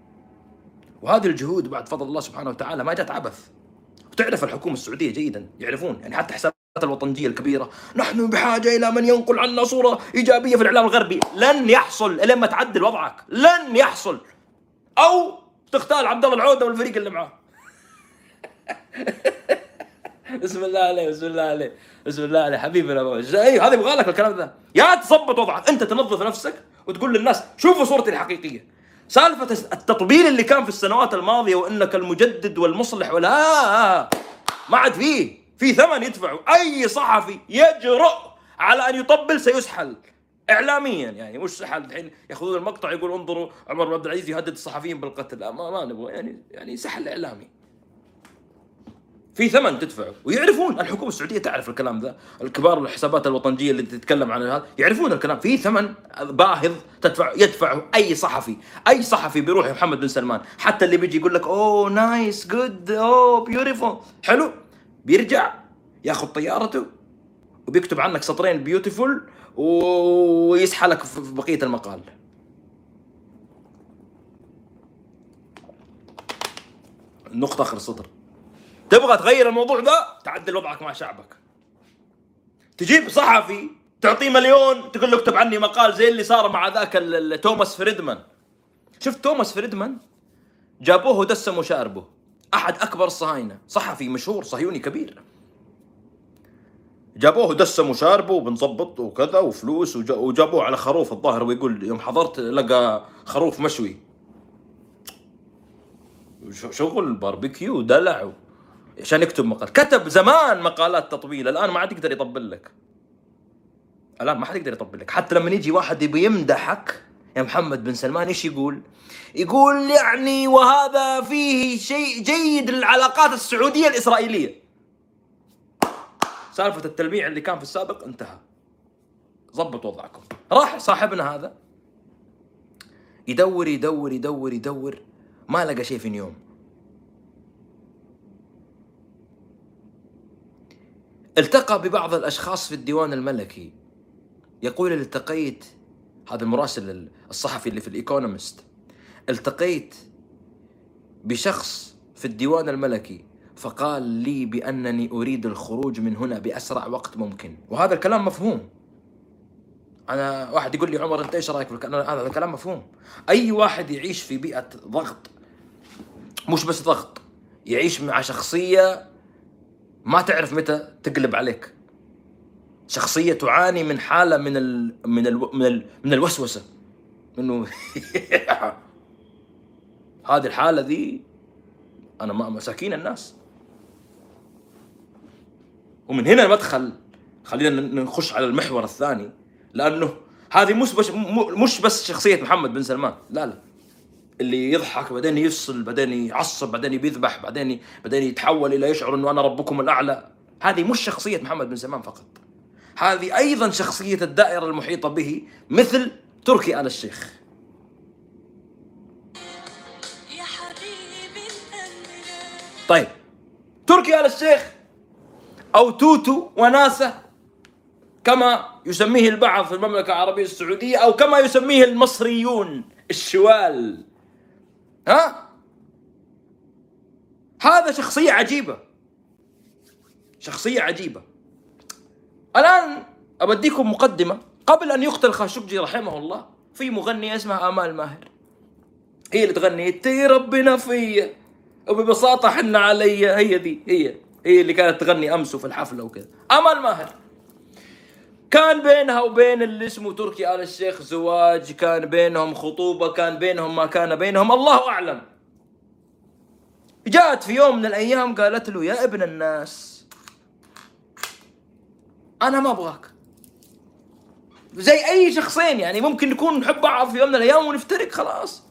وهذه الجهود بعد فضل الله سبحانه وتعالى ما جت عبث. وتعرف الحكومة السعودية جيدا يعرفون يعني حتى حسابات الوطنيه الكبيرة. نحن بحاجة إلى من ينقل عنا صورة إيجابية في الإعلام الغربي. لن يحصل الين ما تعدل وضعك. لن يحصل. أو تختار عبد الله العودة والفريق اللي معاه. بسم الله عليه بسم الله عليه بسم الله عليه. حبيبنا. أيوه هذا يبغى لك الكلام ذا يا تظبط وضعك. أنت تنظف نفسك وتقول للناس شوفوا صورتي الحقيقية. سالفة التطبيل اللي كان في السنوات الماضية وإنك المجدد والمصلح ولا ما عاد فيه. في ثمن يدفعه أي صحفي يجرؤ على أن يطبل سيسحل. اعلاميا يعني مش سحل. الحين يأخذون المقطع يقول انظروا عمر بن عبد العزيز يهدد الصحفيين بالقتل. ما, ما نبغى. يعني يعني سحل إعلامي. في ثمن تدفعه. ويعرفون. الحكومة السعودية تعرف الكلام ذا. الكبار الحسابات الوطنية اللي تتكلم عن هذا يعرفون الكلام. في ثمن باهظ تدفع يدفعه أي صحفي. أي صحفي بيروح محمد بن سلمان. حتى اللي بيجي يقول لك أوه nice good أوه beautiful حلو. بيرجع ياخذ طيارته وبيكتب عنك سطرين beautiful ويسحلك في بقية المقال. النقطة آخر السطر تبغى تغير الموضوع ده؟ تعدل وضعك مع شعبك. تجيب صحفي تعطيه مليون تقول له اكتب عني مقال زي اللي صار مع ذاك توماس فريدمان. شفت توماس فريدمان؟ جابوه ودسموا شاربه أحد أكبر الصهاينه صحفي مشهور صهيوني كبير. جابوه ودسموا شاربه وبنظبط وكذا وفلوس وجابوه على خروف الظاهر ويقول يوم حضرت لقى خروف مشوي. شغل باربيكيو دلع عشان يكتب مقال كتب زمان مقالات تطبيل الآن ما عاد يقدر يطبل لك الآن ما حد يقدر يطبل لك حتى لما يجي واحد يبي يمدحك يا محمد بن سلمان إيش يقول؟ يقول يعني وهذا فيه شيء جيد للعلاقات السعودية الإسرائيلية. سالفة التلميع اللي كان في السابق انتهى. ضبط وضعكم. راح صاحبنا هذا يدور يدور يدور يدور ما لقى شيء في نيوم. التقى ببعض الأشخاص في الديوان الملكي. يقول التقيت هذا المراسل الصحفي اللي في الإيكونومست. التقيت بشخص في الديوان الملكي فقال لي بأنني أريد الخروج من هنا بأسرع وقت ممكن. وهذا الكلام مفهوم. أنا واحد يقول لي عمر أنت إيش رأيك في الكلام هذا الكلام مفهوم. أي واحد يعيش في بيئة ضغط مش بس ضغط يعيش مع شخصية ما تعرف متى تقلب عليك. شخصية تعاني من حالة من ال من ال من, ال من الوسوسة. إنه هذه الحالة ذي أنا ما مساكين الناس. ومن هنا المدخل خلينا نخش على المحور الثاني. لأنه هذه مش بس مش بس شخصية محمد بن سلمان. لا لا. اللي يضحك بعدين يفصل بعدين يعصب بعدين بيذبح بعدين بعدين يتحول إلى يشعر إنه أنا ربكم الأعلى. هذه مش شخصية محمد بن سلمان فقط. هذه أيضا شخصية الدائرة المحيطة به مثل تركي آل الشيخ. طيب تركي آل الشيخ أو توتو وناسة كما يسميه البعض في المملكة العربية السعودية أو كما يسميه المصريون الشوال. ها؟ هذا شخصية عجيبة. شخصية عجيبة. الآن أبديكم مقدمة. قبل أن يقتل خاشقجي رحمه الله في مغنية اسمها آمال ماهر. هي اللي تغني تي ربنا فيا وببساطة حنا علي هي دي هي هي اللي كانت تغني أمس في الحفلة وكذا. آمال ماهر. كان بينها وبين اللي اسمه تركي آل الشيخ زواج كان بينهم خطوبة كان بينهم ما كان بينهم الله أعلم. جاءت في يوم من الأيام قالت له يا ابن الناس أنا ما أبغاك. زي أي شخصين يعني ممكن نكون نحب بعض في يوم من الأيام ونفترق خلاص.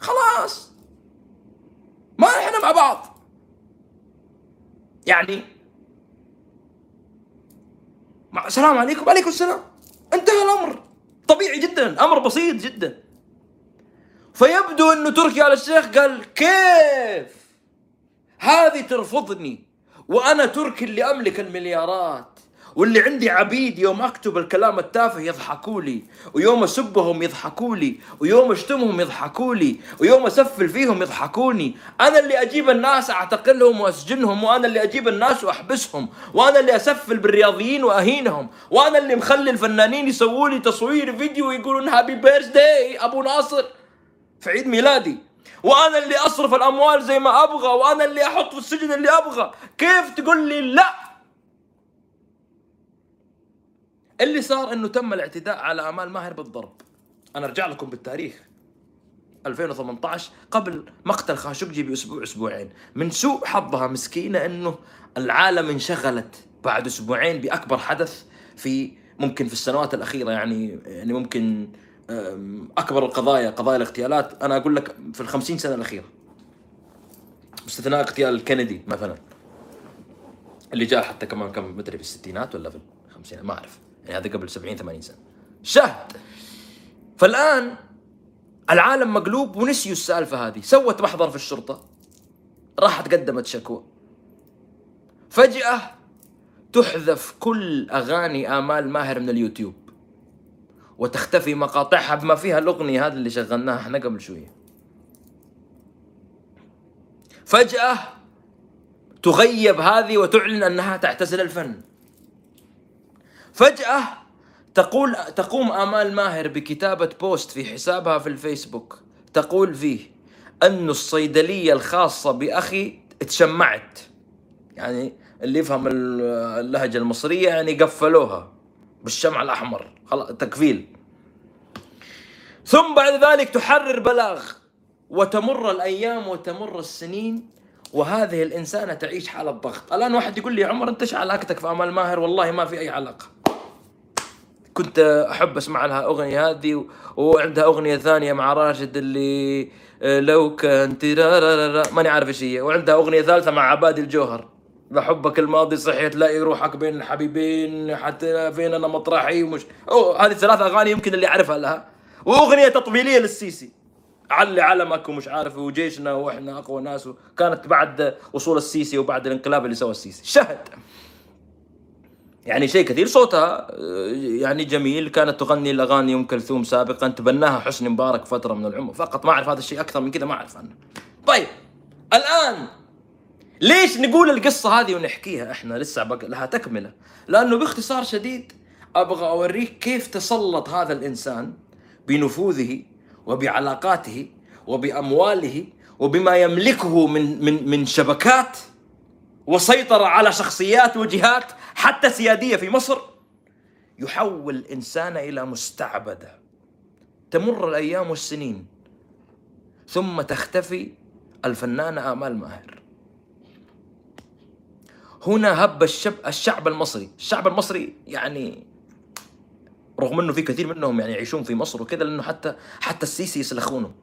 خلاص. ما إحنا مع بعض. يعني مع السلام عليكم. وعليكم السلام. انتهى الأمر. طبيعي جدا. أمر بسيط جدا. فيبدو انه تركي على الشيخ قال كيف؟ هذه ترفضني وأنا تركي اللي املك المليارات. واللي عندي عبيد يوم أكتب الكلام التافه يضحكوا لي ويوم أسبهم يضحكوا لي ويوم أشتمهم يضحكوا لي ويوم أسفل فيهم يضحكوني. أنا اللي أجيب الناس أعتقلهم وأسجنهم وأنا اللي أجيب الناس وأحبسهم وأنا اللي أسفل بالرياضيين وأهينهم وأنا اللي مخلي الفنانين يسووا لي تصوير فيديو ويقولون هابي بيرث داي أبو ناصر في عيد ميلادي. وأنا اللي أصرف الأموال زي ما أبغى وأنا اللي أحط في السجن اللي أبغى. كيف تقول لي لا اللي صار إنه تم الاعتداء على آمال ماهر بالضرب. أنا أرجع لكم بالتاريخ. 2018 قبل مقتل خاشقجي باسبوع أسبوعين. من سوء حظها مسكينة إنه العالم انشغلت بعد أسبوعين بأكبر حدث في ممكن في السنوات الأخيرة يعني يعني ممكن أكبر القضايا قضايا الاغتيالات. أنا أقول لك في الخمسين سنة الأخيرة. باستثناء اغتيال كندي مثلا. اللي جاء حتى كمان كم مدري في الستينات ولا في الخمسينات ما أعرف. يعني هذا قبل 70 80 سنة. شهد! فالآن العالم مقلوب ونسيوا السالفة هذه. سوت محضر في الشرطة راحت قدمت شكوى. فجأة تحذف كل أغاني آمال ماهر من اليوتيوب. وتختفي مقاطعها بما فيها الأغنية هذه اللي شغلناها إحنا قبل شوية. فجأة تغيب هذه وتعلن أنها تعتزل الفن. فجأة تقول تقوم آمال ماهر بكتابة بوست في حسابها في الفيسبوك. تقول فيه أن الصيدلية الخاصة بأخي اتشمعت يعني اللي يفهم اللهجة المصرية يعني قفلوها بالشمع الأحمر. خلاص تكفيل. ثم بعد ذلك تحرر بلاغ وتمر الأيام وتمر السنين وهذه الإنسانة تعيش حالة ضغط. الآن واحد يقول لي عمر أنت إيش علاقتك في أمال ماهر؟ والله ما في أي علاقة. كنت أحب أسمع لها أغنية هذه وعندها أغنية ثانية مع راشد اللي آه، لو كنت ماني عارف إيش هي. وعندها أغنية ثالثة مع عبادي الجوهر. بحبك الماضي صحي تلاقي روحك بين الحبيبين حتى فين أنا مطرحي ومش. أوه هذه ثلاث أغاني يمكن اللي أعرفها لها. وأغنية تطبيليه للسيسي. علي علمك ومش عارف وجيشنا وإحنا أقوى ناس. كانت بعد وصول السيسي وبعد الانقلاب اللي سوى السيسي. شهد. يعني شيء كثير صوتها آه، يعني جميل. كانت تغني الأغاني ام كلثوم سابقا تبناها حسني مبارك فترة من العمر. فقط ما أعرف هذا الشيء أكثر من كذا ما أعرف عنه. طيب الآن ليش نقول القصة هذه ونحكيها إحنا؟ لسه لها تكملة. لأنه باختصار شديد أبغى أوريك كيف تسلط هذا الإنسان بنفوذه وبعلاقاته وبأمواله وبما يملكه من من من شبكات وسيطر على شخصيات وجهات حتى سيادية في مصر يحول الإنسان إلى مستعبدة. تمر الأيام والسنين ثم تختفي الفنانة آمال ماهر. هنا هب الشب الشعب المصري. الشعب المصري يعني رغم إنه في كثير منهم يعني يعيشون في مصر وكذا لأنه حتى حتى السيسي يسلخونه.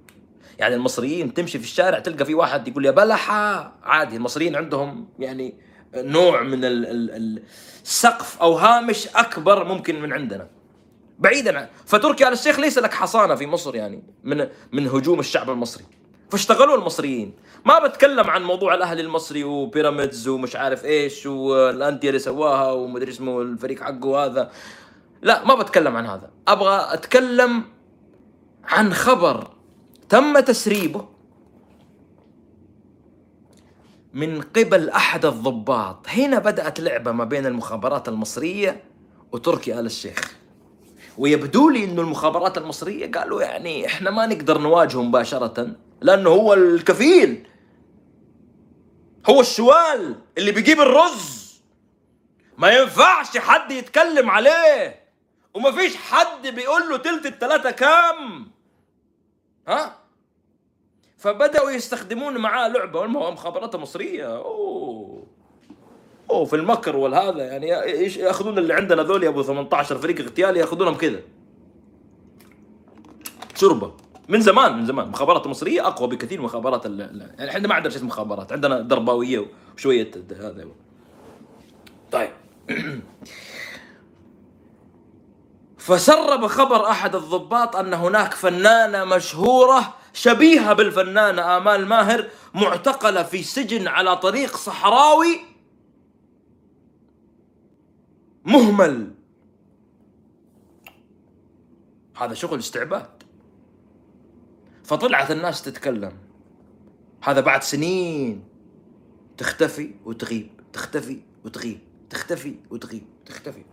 يعني المصريين تمشي في الشارع تلقى في واحد يقول يا بلحة عادي المصريين عندهم يعني نوع من السقف أو هامش أكبر ممكن من عندنا. بعيدا عن فتركي آل الشيخ ليس لك حصانة في مصر يعني من من هجوم الشعب المصري. فاشتغلوا المصريين. ما بتكلم عن موضوع الاهلي المصري وبيراميدز ومش عارف إيش والأندية اللي سواها ومدري اسمه الفريق حقه هذا. لا ما بتكلم عن هذا. أبغى أتكلم عن خبر تم تسريبه من قبل أحد الضباط. هنا بدأت لعبة ما بين المخابرات المصرية وتركي آل الشيخ. ويبدو لي إنه المخابرات المصرية قالوا يعني إحنا ما نقدر نواجهه مباشرة لأنه هو الكفيل. هو الشوال اللي بيجيب الرز. ما ينفعش حد يتكلم عليه. وما فيش حد بيقول له تلت التلاتة كام. ها؟ فبدأوا يستخدمون معاه لعبة والمخابرات المصريه أوه. أوه في المكر والهذا يعني إيش يأخذون اللي عندنا ذول أبو 18 فريق اغتيالي يأخذونهم كذا. شربه من زمان من زمان. المخابرات المصريه أقوى بكثير من مخابرات يعني إحنا ما عندنا شيء اسمه مخابرات. عندنا درباوية وشوية هذا. طيب. فسرب خبر أحد الضباط أن هناك فنانة مشهورة شبيهة بالفنانة آمال ماهر معتقلة في سجن على طريق صحراوي. مهمل. هذا شغل استعباد. فطلعت الناس تتكلم. هذا بعد سنين تختفي وتغيب تختفي وتغيب تختفي وتغيب تختفي.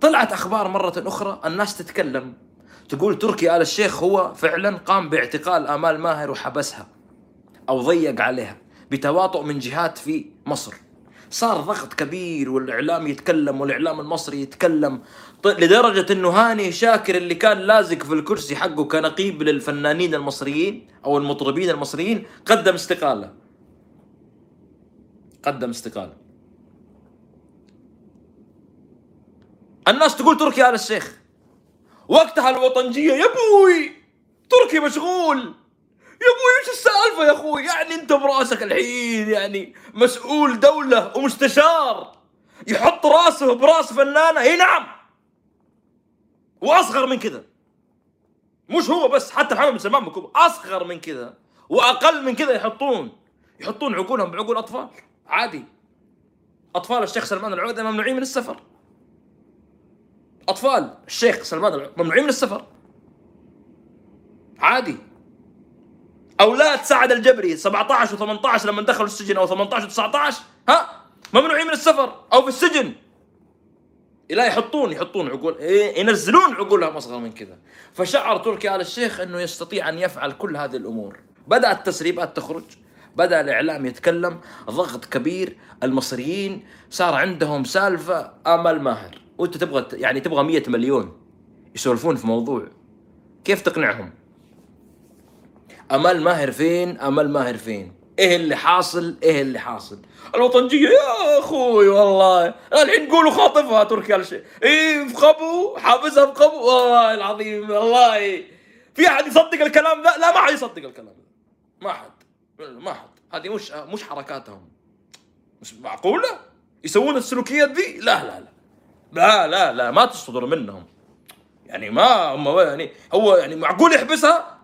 طلعت أخبار مرة أخرى الناس تتكلم. تقول تركي آل الشيخ هو فعلا قام باعتقال آمال ماهر وحبسها أو ضيق عليها بتواطؤ من جهات في مصر. صار ضغط كبير والإعلام يتكلم والإعلام المصري يتكلم لدرجة إنه هاني شاكر اللي كان لازق في الكرسي حقه كنقيب للفنانين المصريين أو المطربين المصريين قدم استقالة. قدم استقالة. الناس تقول تركي آل الشيخ. وقتها الوطنجية يا أبوي! تركي مشغول! يا أبوي إيش السالفة يا أخوي؟ يعني أنت برأسك الحين يعني مسؤول دولة ومستشار يحط راسه براس فنانة؟ إي نعم! وأصغر من كذا. مش هو بس حتى محمد بن سلمان أصغر من كذا وأقل من كذا يحطون. يحطون عقولهم بعقول أطفال؟ عادي. أطفال الشيخ سلمان العودة ممنوعين من السفر. أطفال. الشيخ سلمان ممنوعين من السفر. عادي. أولاد سعد الجبري 17 و18 لما دخلوا السجن أو 18 و19 ها؟ ممنوعين من السفر أو في السجن. لا يحطون يحطون عقول إيه، ينزلون عقولهم أصغر من كذا. فشعر تركي آل الشيخ إنه يستطيع أن يفعل كل هذه الأمور. بدأت التسريبات تخرج. بدأ الإعلام يتكلم. ضغط كبير. المصريين صار عندهم سالفة. امل ماهر. وانت تبغى يعني تبغى 100 مليون يسولفون في موضوع. كيف تقنعهم؟ أمل ماهر فين؟ أمل ماهر فين؟ إيه اللي حاصل؟ إيه اللي حاصل؟ الوطنجية يا أخوي والله. الحين نقولوا خاطفها تركي آل الشيخ إيه في قبو حابسها في والله العظيم والله. في أحد يصدق الكلام ذا؟ لا ما حد يصدق الكلام ما حد. ما حد. هذه مش مش حركاتهم. مش معقولة؟ يسوون السلوكيات ذي لا لا لا. لا لا لا ما تصدر منهم. يعني ما هم يعني هو يعني معقول يحبسها؟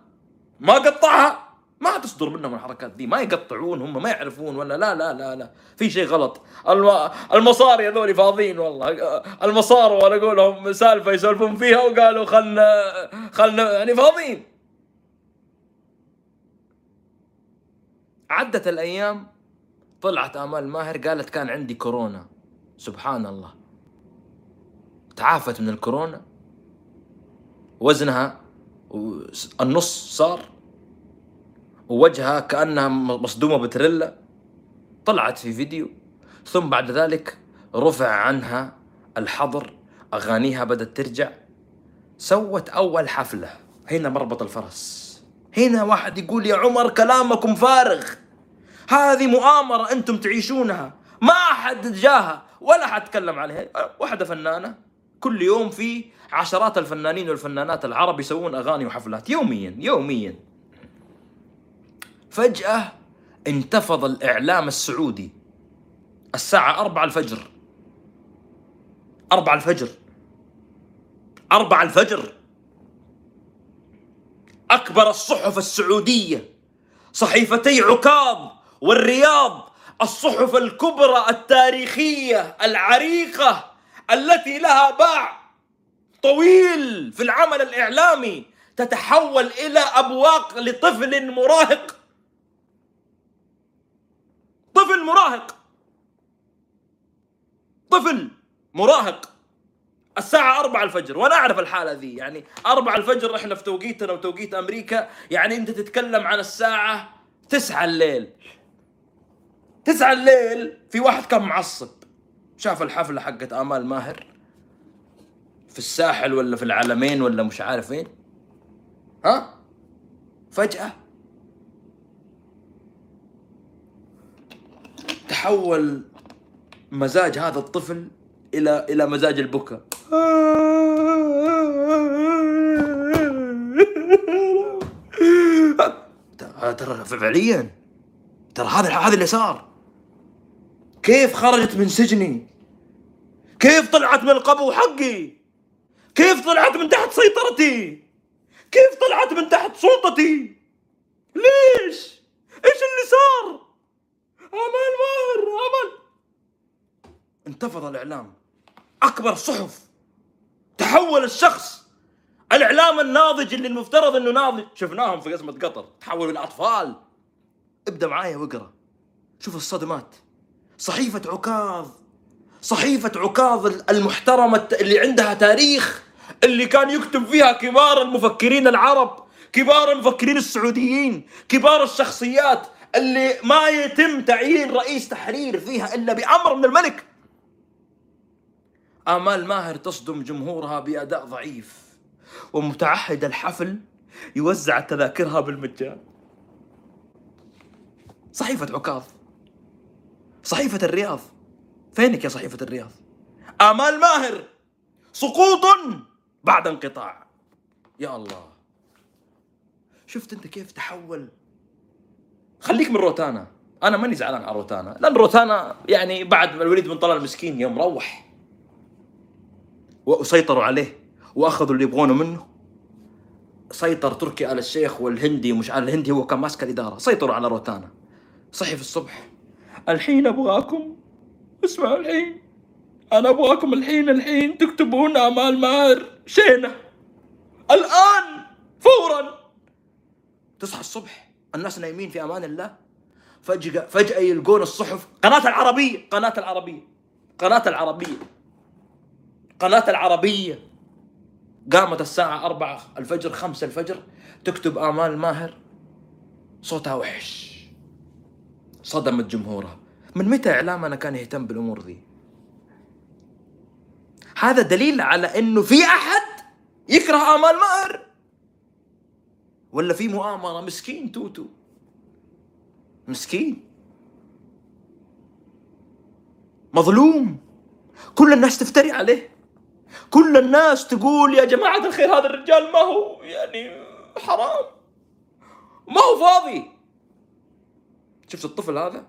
ما قطعها؟ ما تصدر منهم الحركات دي. ما يقطعون هم ما يعرفون ولا لا لا لا لا. في شيء غلط. الم... المصاري هذول فاضيين والله. المصار ولا اقولهم سالفة يسولفون فيها وقالوا خلنا خلنا يعني فاضيين. عدت الأيام طلعت آمال ماهر قالت كان عندي كورونا. سبحان الله. تعافت من الكورونا وزنها النص صار ووجهها كأنها مصدومة بتريلا طلعت في فيديو ثم بعد ذلك رفع عنها الحظر أغانيها بدأت ترجع سوت أول حفلة. هنا مربط الفرس. هنا واحد يقول يا عمر كلامكم فارغ. هذه مؤامرة أنتم تعيشونها. ما أحد جاها ولا حد تكلم عليها. واحدة فنانة كل يوم في عشرات الفنانين والفنانات العرب يسوون أغاني وحفلات يوميا يوميا. فجأة انتفض الإعلام السعودي. الساعة أربعة الفجر. أربعة الفجر. أربعة الفجر. أكبر الصحف السعودية صحيفتي عكاظ والرياض الصحف الكبرى التاريخية العريقة. التي لها باع طويل في العمل الإعلامي تتحول إلى أبواق لطفل مراهق. طفل مراهق. طفل مراهق. الساعة 4 الفجر وأنا أعرف الحالة ذي. يعني 4 الفجر إحنا في توقيتنا وتوقيت أمريكا. يعني أنت تتكلم عن الساعة 9 الليل. 9 الليل في واحد كان معصب. شاف الحفلة حقت آمال ماهر؟ في الساحل ولا في العلمين ولا مش عارف وين ها؟ فجأة تحول مزاج هذا الطفل إلى إلى مزاج البكاء ترى فعليا. ترى هذا هذا اللي صار. كيف خرجت من سجني؟ كيف طلعت من القبو حقي؟ كيف طلعت من تحت سيطرتي؟ كيف طلعت من تحت سلطتي؟ ليش؟ إيش اللي صار؟ أمل ماهر أمل. انتفض الإعلام. أكبر صحف. تحول الشخص. الإعلام الناضج اللي المفترض إنه ناضج. شفناهم في قسمة قطر. تحولوا إلى أطفال. ابدأ معايا واقرأ. شوف الصدمات. صحيفة عكاظ. صحيفة عكاظ المحترمة اللي عندها تاريخ اللي كان يكتب فيها كبار المفكرين العرب كبار المفكرين السعوديين كبار الشخصيات اللي ما يتم تعيين رئيس تحرير فيها إلا بأمر من الملك. آمال ماهر تصدم جمهورها بأداء ضعيف ومتعهد الحفل يوزع تذاكرها بالمجان. صحيفة عكاظ. صحيفة الرياض. فينك يا صحيفة الرياض؟ آمال ماهر سقوط بعد انقطاع. يا الله. شفت أنت كيف تحول؟ خليك من روتانا. أنا ماني زعلان على روتانا لأن روتانا يعني بعد الوليد بن طلال المسكين يوم روح. وسيطروا عليه وأخذوا اللي يبغونه منه. سيطر تركي على الشيخ والهندي ومش على الهندي هو كان ماسك الإدارة. سيطروا على روتانا. صحي في الصبح. الحين أبغاكم اسمعوا الحين. أنا أبغاكم الحين الحين تكتبون أمال ماهر شينة. الآن فورا. تصحى الصبح الناس نايمين في أمان الله. فجأة فجأة يلقون الصحف. قناة العربية قناة العربية قناة العربية قناة العربية. قامت الساعة أربعة الفجر خمسة الفجر تكتب آمال ماهر صوتها وحش. صدمت جمهورها. من متى إعلامنا كان يهتم بالأمور ذي؟ هذا دليل على أنه في أحد يكره آمال ماهر ولا في مؤامرة؟ مسكين توتو. مسكين. مظلوم. كل الناس تفتري عليه. كل الناس تقول يا جماعة الخير هذا الرجال ما هو يعني حرام. ما هو فاضي. شفت الطفل هذا؟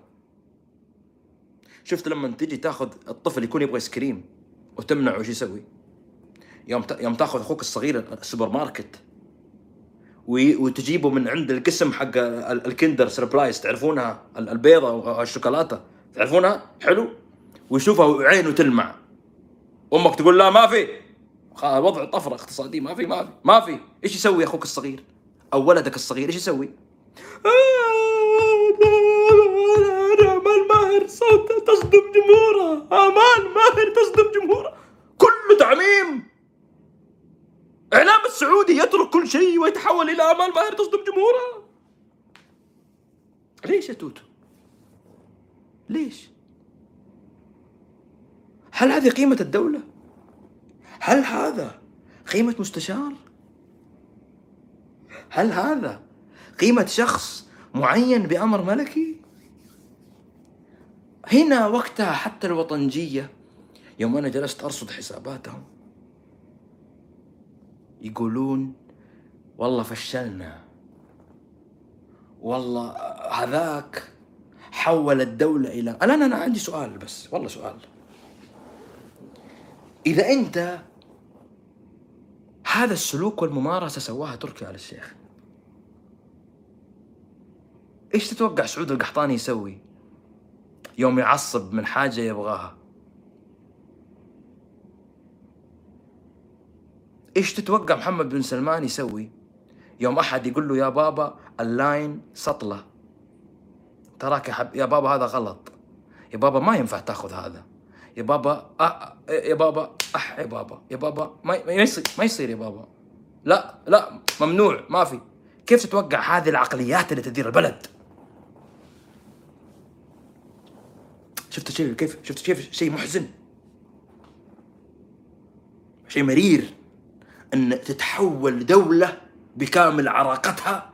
شفت لما تجي تاخذ الطفل يكون يبغى ايس كريم وتمنعه إيش يسوي؟ يوم يوم تاخذ أخوك الصغير السوبر ماركت وتجيبه من عند القسم حق الكندر سربرايز تعرفونها؟ البيضة والشوكولاتة تعرفونها؟ حلو. ويشوفها وعينه تلمع. أمك تقول لا ما في. وضع طفرة اقتصادي ما في ما في ما في. إيش يسوي أخوك الصغير؟ أو ولدك الصغير إيش يسوي؟ امال ماهر صوت تصدم جمهوره امال ماهر تصدم جمهوره كله تعميم اعلام السعودي يترك كل شيء ويتحول إلى امال ماهر تصدم جمهوره ليش يا توتو ليش هل هذه قيمة الدولة؟ هل هذا قيمة مستشار؟ هل هذا قيمة شخص معين بأمر ملكي؟ هنا وقتها حتى الوطنجية يوم أنا جلست أرصد حساباتهم يقولون والله فشلنا والله هذاك حول الدولة إلى الآن أنا عندي سؤال بس والله سؤال إذا أنت هذا السلوك والممارسة سواها تركي على الشيخ إيش تتوقع سعود القحطاني يسوي؟ يوم يعصب من حاجة يبغاها. إيش تتوقع محمد بن سلمان يسوي؟ يوم أحد يقول له يا بابا ال line سطلة. تراك يا, حب... يا بابا هذا غلط. يا بابا ما ينفع تاخذ هذا. يا بابا أه يا بابا أح يا بابا. يا بابا ما يصير ما يصير يا بابا. لا لا ممنوع ما في. كيف تتوقع هذه العقليات اللي تدير البلد؟ شفت شيء كيف شفت كيف شيء محزن. شيء مرير. أن تتحول دولة بكامل عراقتها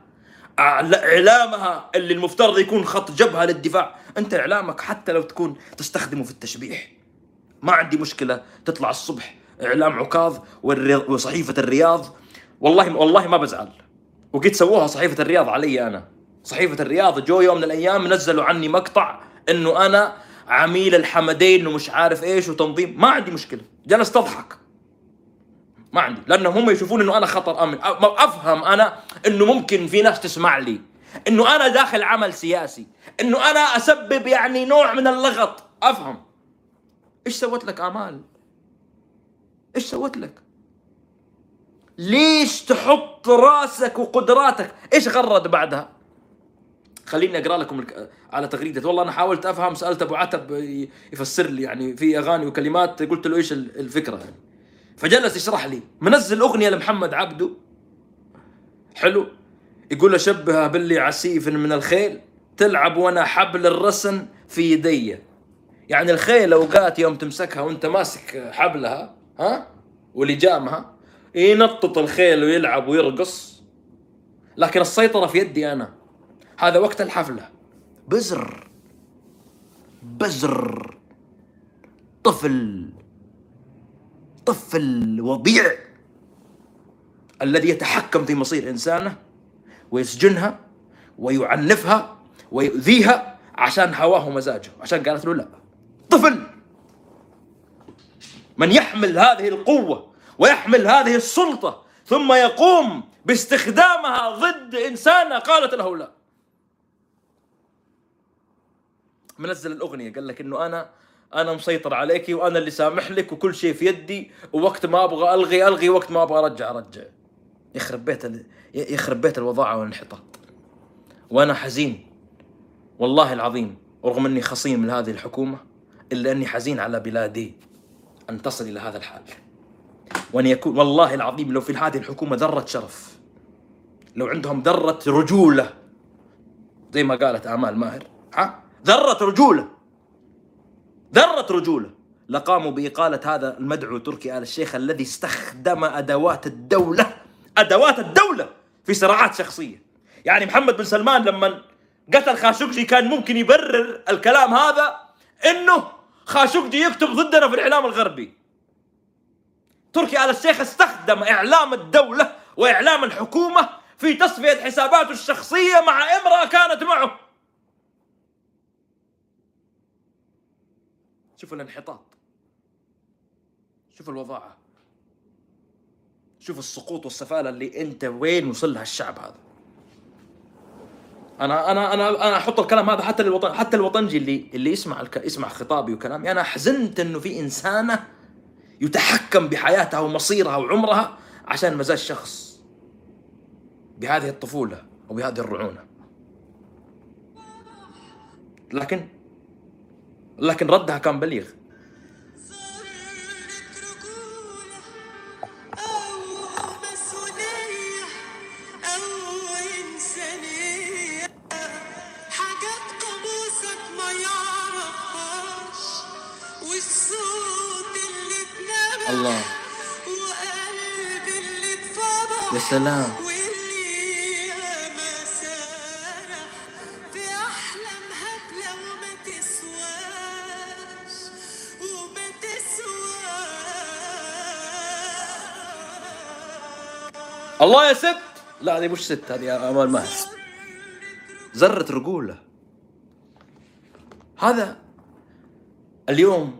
إعلامها اللي المفترض يكون خط جبهة للدفاع. أنت إعلامك حتى لو تكون تستخدمه في التشبيح. ما عندي مشكلة تطلع الصبح إعلام عكاظ وصحيفة الرياض. والله والله ما بزعل. وقد سووها صحيفة الرياض علي أنا. صحيفة الرياض جو يوم من الأيام نزلوا عني مقطع إنه أنا عميل الحمدين ومش عارف إيش وتنظيم. ما عندي مشكلة. جلست اضحك ما عندي. لأنهم هم يشوفون إنه أنا خطر أمن. أفهم أنا إنه ممكن في ناس تسمع لي. إنه أنا داخل عمل سياسي. إنه أنا أسبب يعني نوع من اللغط. أفهم. إيش سوت لك آمال؟ إيش سوت لك؟ ليش تحط راسك وقدراتك؟ إيش غرد بعدها؟ خليني أقرأ لكم على تغريدة. والله أنا حاولت أفهم سألت أبو عتب يفسر لي يعني في أغاني وكلمات قلت له إيش الفكرة يعني. فجلس يشرح لي. منزل أغنية لمحمد عبده. حلو. يقول اشبهها باللي عسيف من الخيل تلعب وأنا حبل الرسن في يدي. يعني الخيل أوقات يوم تمسكها وأنت ماسك حبلها ها؟ ولجامها ينطط الخيل ويلعب ويرقص. لكن السيطرة في يدي أنا. هذا وقت الحفلة. بزر. بزر. طفل. طفل وضيع. الذي يتحكم في مصير إنسانه ويسجنها ويعنفها ويؤذيها عشان هواه ومزاجه. عشان قالت له لا. طفل. من يحمل هذه القوة ويحمل هذه السلطة ثم يقوم باستخدامها ضد إنسانة قالت له لا. منزل الأغنية قال لك إنه أنا أنا مسيطر عليكي وأنا اللي سامح لك وكل شيء في يدي ووقت ما أبغى ألغي ألغي وقت ما أبغى أرجع أرجع. يخرب بيت ال... يخرب بيت الوضاعة والانحطاط. وأنا حزين. والله العظيم رغم إني خصيم من هذه الحكومة إلا إني حزين على بلادي. أن تصل إلى هذا الحال. وأن يكون والله العظيم لو في هذه الحكومة ذره شرف لو عندهم ذرة رجولة زي ما قالت آمال ماهر. ها؟ ذرة رجوله. ذرة رجوله. لقاموا بإقالة هذا المدعو تركي آل الشيخ الذي استخدم أدوات الدولة أدوات الدولة في صراعات شخصية. يعني محمد بن سلمان لما قتل خاشقجي كان ممكن يبرر الكلام هذا إنه خاشقجي يكتب ضدنا في الإعلام الغربي. تركي آل الشيخ استخدم إعلام الدولة وإعلام الحكومة في تصفية حساباته الشخصية مع امرأة كانت معه. شوف الانحطاط. شوف الوضاعة. شوف السقوط والسفالة اللي أنت وين وصل لها الشعب هذا. أنا أنا أنا أنا أحط الكلام هذا حتى للوطن حتى الوطنجي اللي اللي يسمع الك... يسمع خطابي وكلامي. أنا حزنت إنه في إنسانة يتحكم بحياتها ومصيرها وعمرها عشان مزاج شخص بهذه الطفولة وبهذه الرعونة. لكن لكن ردها كان بليغ. الله. يا سلام. الله يا ست. لا هذه مش ست هذه أمال مهر ذرة رجولة. هذا اليوم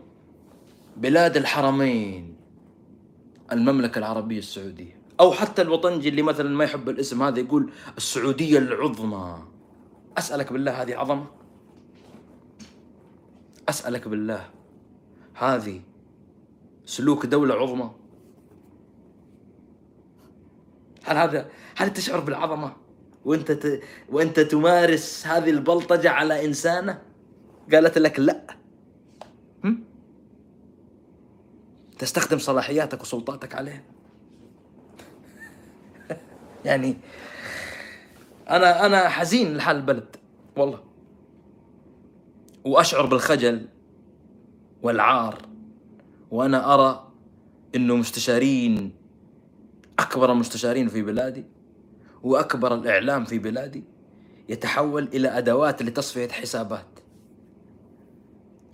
بلاد الحرمين المملكة العربية السعودية. أو حتى الوطنجي اللي مثلا ما يحب الاسم هذا يقول السعودية العظمى. أسألك بالله هذه عظمة؟ أسألك بالله هذه سلوك دولة عظمى؟ هل هذا هل تشعر بالعظمة؟ وانت ت... وانت تمارس هذه البلطجة على إنسانة؟ قالت لك لا. هم؟ تستخدم صلاحياتك وسلطاتك عليه يعني أنا أنا حزين لحال البلد والله. وأشعر بالخجل والعار وأنا أرى إنه مستشارين أكبر المستشارين في بلادي وأكبر الإعلام في بلادي يتحول إلى أدوات لتصفية حسابات.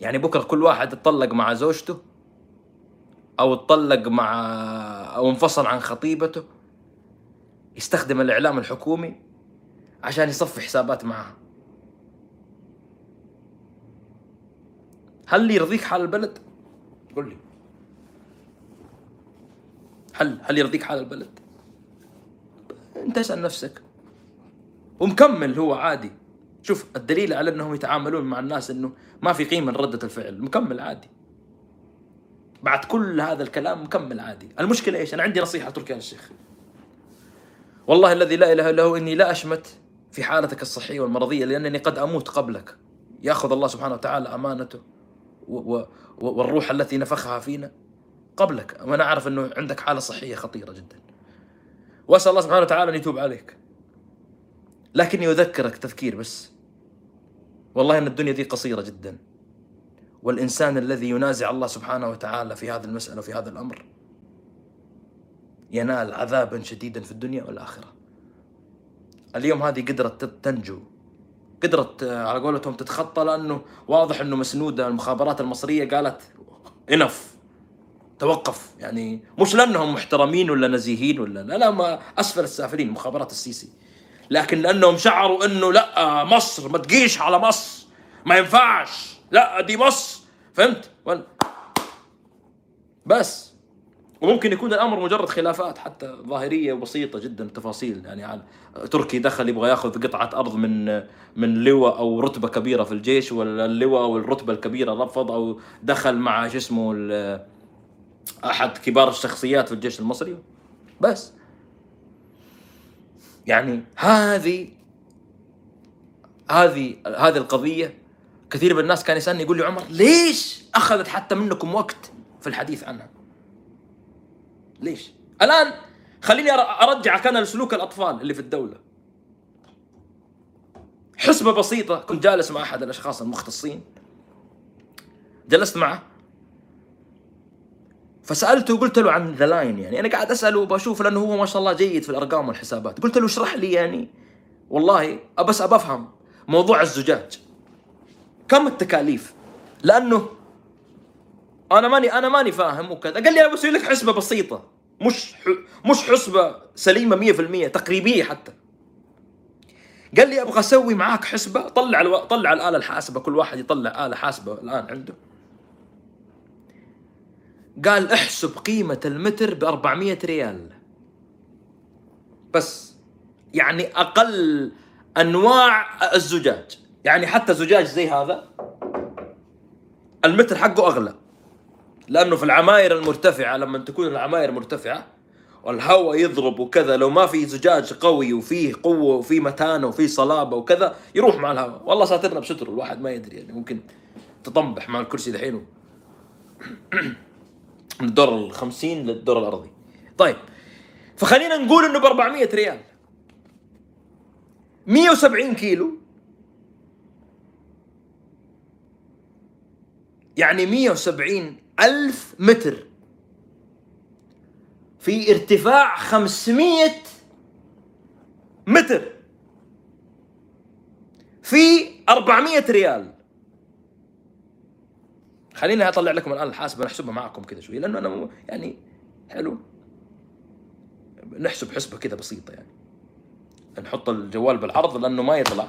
يعني بكرة كل واحد يتطلق مع زوجته أو اتطلق مع أو انفصل عن خطيبته يستخدم الإعلام الحكومي عشان يصفي حسابات معها. هل يرضيك حال البلد؟ قل لي. هل هل يرضيك حال البلد؟ انت اسال نفسك. ومكمل هو عادي. شوف الدليل على أنهم يتعاملون مع الناس إنه ما في قيمة لردة الفعل. مكمل عادي. بعد كل هذا الكلام مكمل عادي. المشكلة إيش؟ أنا عندي نصيحة تركي الشيخ. والله الذي لا إله إلا هو إني لا أشمت في حالتك الصحية والمرضية لأنني قد أموت قبلك. يأخذ الله سبحانه وتعالى أمانته والروح التي نفخها فينا. قبلك. وأنا أعرف إنه عندك حالة صحية خطيرة جدا. وأسأل الله سبحانه وتعالى أن يتوب عليك. لكني أذكرك تذكير بس. والله إن الدنيا دي قصيرة جدا. والإنسان الذي ينازع الله سبحانه وتعالى في هذه المسألة وفي هذا الأمر ينال عذابا شديدا في الدنيا والآخرة. اليوم هذه قدرت تنجو. قدرت على قولتهم تتخطى لأنه واضح أنه مسنودة المخابرات المصرية قالت انف توقف. يعني مش لأنهم محترمين ولا نزيهين ولا لا لا ما أسفل السافلين مخابرات السيسي. لكن لأنهم شعروا أنه لا مصر ما تقيش على مصر. ما ينفعش. لا دي مصر. فهمت؟ بس. وممكن يكون الأمر مجرد خلافات حتى ظاهرية وبسيطة جدا تفاصيل. يعني عن تركي دخل يبغى ياخذ قطعة أرض من من لواء أو رتبة كبيرة في الجيش ولا اللواء أو الرتبه الكبيرة رفض أو دخل مع شو اسمه أحد كبار الشخصيات في الجيش المصري؟ بس. يعني هذه هذه هذه القضية كثير من الناس كان يسألني يقول لي عمر ليش أخذت حتى منكم وقت في الحديث عنها؟ ليش؟ الآن خليني ارجعك أنا لسلوك الأطفال اللي في الدولة. حسبة بسيطة كنت جالس مع أحد الأشخاص المختصين. جلست معه. فسألته وقلت له عن the line يعني. أنا قاعد أسأله وبشوف لأنه هو ما شاء الله جيد في الأرقام والحسابات. قلت له اشرح لي يعني. والله بس أبى أفهم موضوع الزجاج. كم التكاليف؟ لأنه أنا ماني أنا ماني فاهم وكذا. قال لي أنا بسوي لك حسبة بسيطة. مش. مش حسبة سليمة 100% تقريبية حتى. قال لي أبغى أسوي معاك حسبة. طلع ألو... طلع الآلة الحاسبة. كل واحد يطلع آلة حاسبة الآن عنده. قال احسب قيمة المتر ب 400 ريال. بس يعني أقل أنواع الزجاج. يعني حتى زجاج زي هذا المتر حقه أغلى. لأنه في العماير المرتفعة لما تكون العماير مرتفعة والهواء يضرب وكذا لو ما في زجاج قوي وفيه قوة وفيه متانة وفيه صلابة وكذا يروح مع الهواء. والله ساترنا بستره الواحد ما يدري يعني ممكن تطنبح مع الكرسي دحين من الدور ال 50 للدور الأرضي. طيب فخلينا نقول إنه ب 400 ريال 170 كيلو. يعني 170 ألف متر. في ارتفاع 500 متر. في 400 ريال. خليني أطلع لكم الآن الحاسبه نحسبها معكم كذا شوي لأنه أنا يعني حلو. نحسب حسبة كذا بسيطة يعني. نحط الجوال بالعرض لأنه ما يطلع.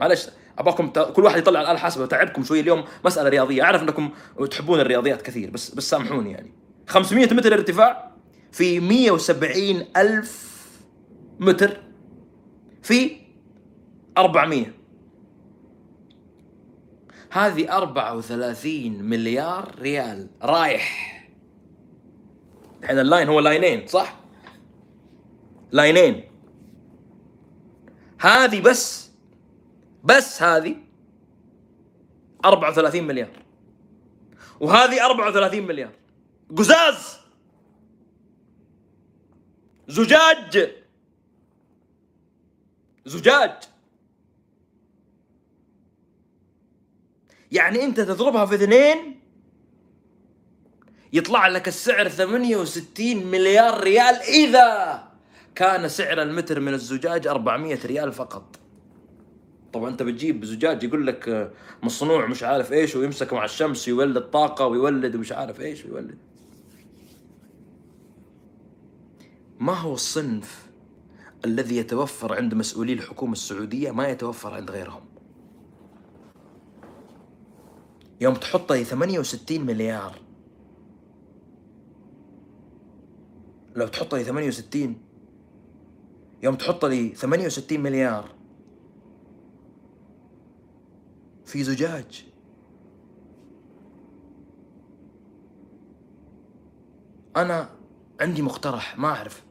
معلش أبغاكم ت... كل واحد يطلع الاله الحاسبة تعبكم شوي اليوم. مسألة رياضية. أعرف إنكم تحبون الرياضيات كثير بس بس سامحوني يعني. 500 متر ارتفاع في 170 ألف متر في 400 هذه 34 مليار ريال. رايح. الحين ال line هو لاينين. صح؟ لاينين. هذه بس بس هذه 34 مليار. وهذه 34 مليار. قزاز. زجاج. زجاج. يعني انت تضربها في اثنين يطلع لك السعر 68 مليار ريال إذا كان سعر المتر من الزجاج 400 ريال فقط. طبعا أنت بتجيب زجاج يقول لك مصنوع مش عارف إيش ويمسك مع الشمس يولد طاقة ويولد مش عارف إيش ويولد. ما هو الصنف الذي يتوفر عند مسؤولي الحكومة السعودية ما يتوفر عند غيرهم؟ يوم تحط لي 68 مليار. لو تحط لي 68 يوم تحط لي 68 مليار. في زجاج. أنا عندي مقترح ما أعرف.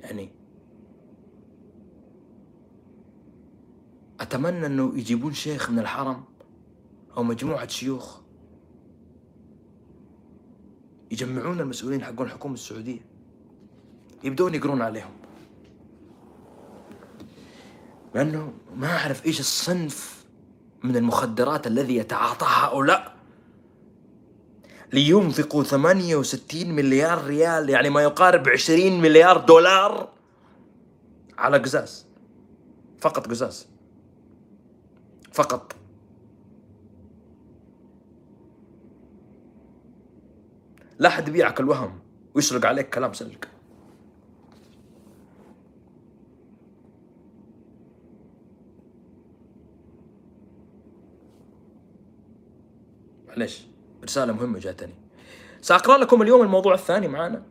يعني أتمنى إنه يجيبون شيخ من الحرم. أو مجموعة شيوخ يجمعون المسؤولين حقون الحكومة السعودية. يبدون يقرون عليهم. لأنه ما أعرف إيش الصنف من المخدرات الذي يتعاطاها هؤلاء. لينفقوا 68 مليار ريال يعني ما يقارب 20 مليار دولار على قزاز. فقط قزاز. فقط. لا حد يبيعك الوهم ويسرق عليك كلام سلك. معليش رسالة مهمة جاتني. سأقرأ لكم اليوم الموضوع الثاني معانا.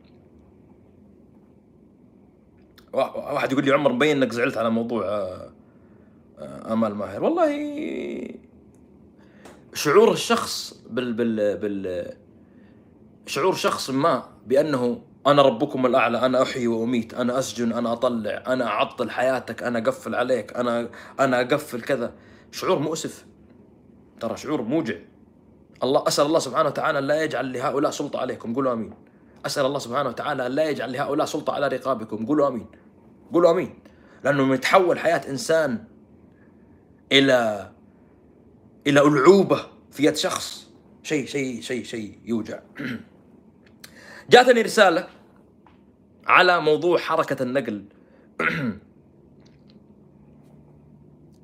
واحد يقول لي عمر مبين إنك زعلت على موضوع آه، آه، آمال ماهر. والله شعور الشخص بال بال بال شعور شخص ما بأنه أنا ربكم الأعلى أنا أحيي وأميت أنا أسجن أنا أطلع أنا أعطل حياتك أنا أقفل عليك أنا أنا أقفل كذا. شعور مؤسف. ترى شعور موجع. الله أسأل الله سبحانه وتعالى أن لا يجعل لهؤلاء سلطة عليكم. قولوا آمين. أسأل الله سبحانه وتعالى أن لا يجعل لهؤلاء سلطة على رقابكم. قولوا آمين. قولوا آمين. لأنه يتحول حياة إنسان إلى إلى ألعوبة في يد شخص شيء شيء شيء شيء يوجع. جاتني رسالة على موضوع حركة النقل.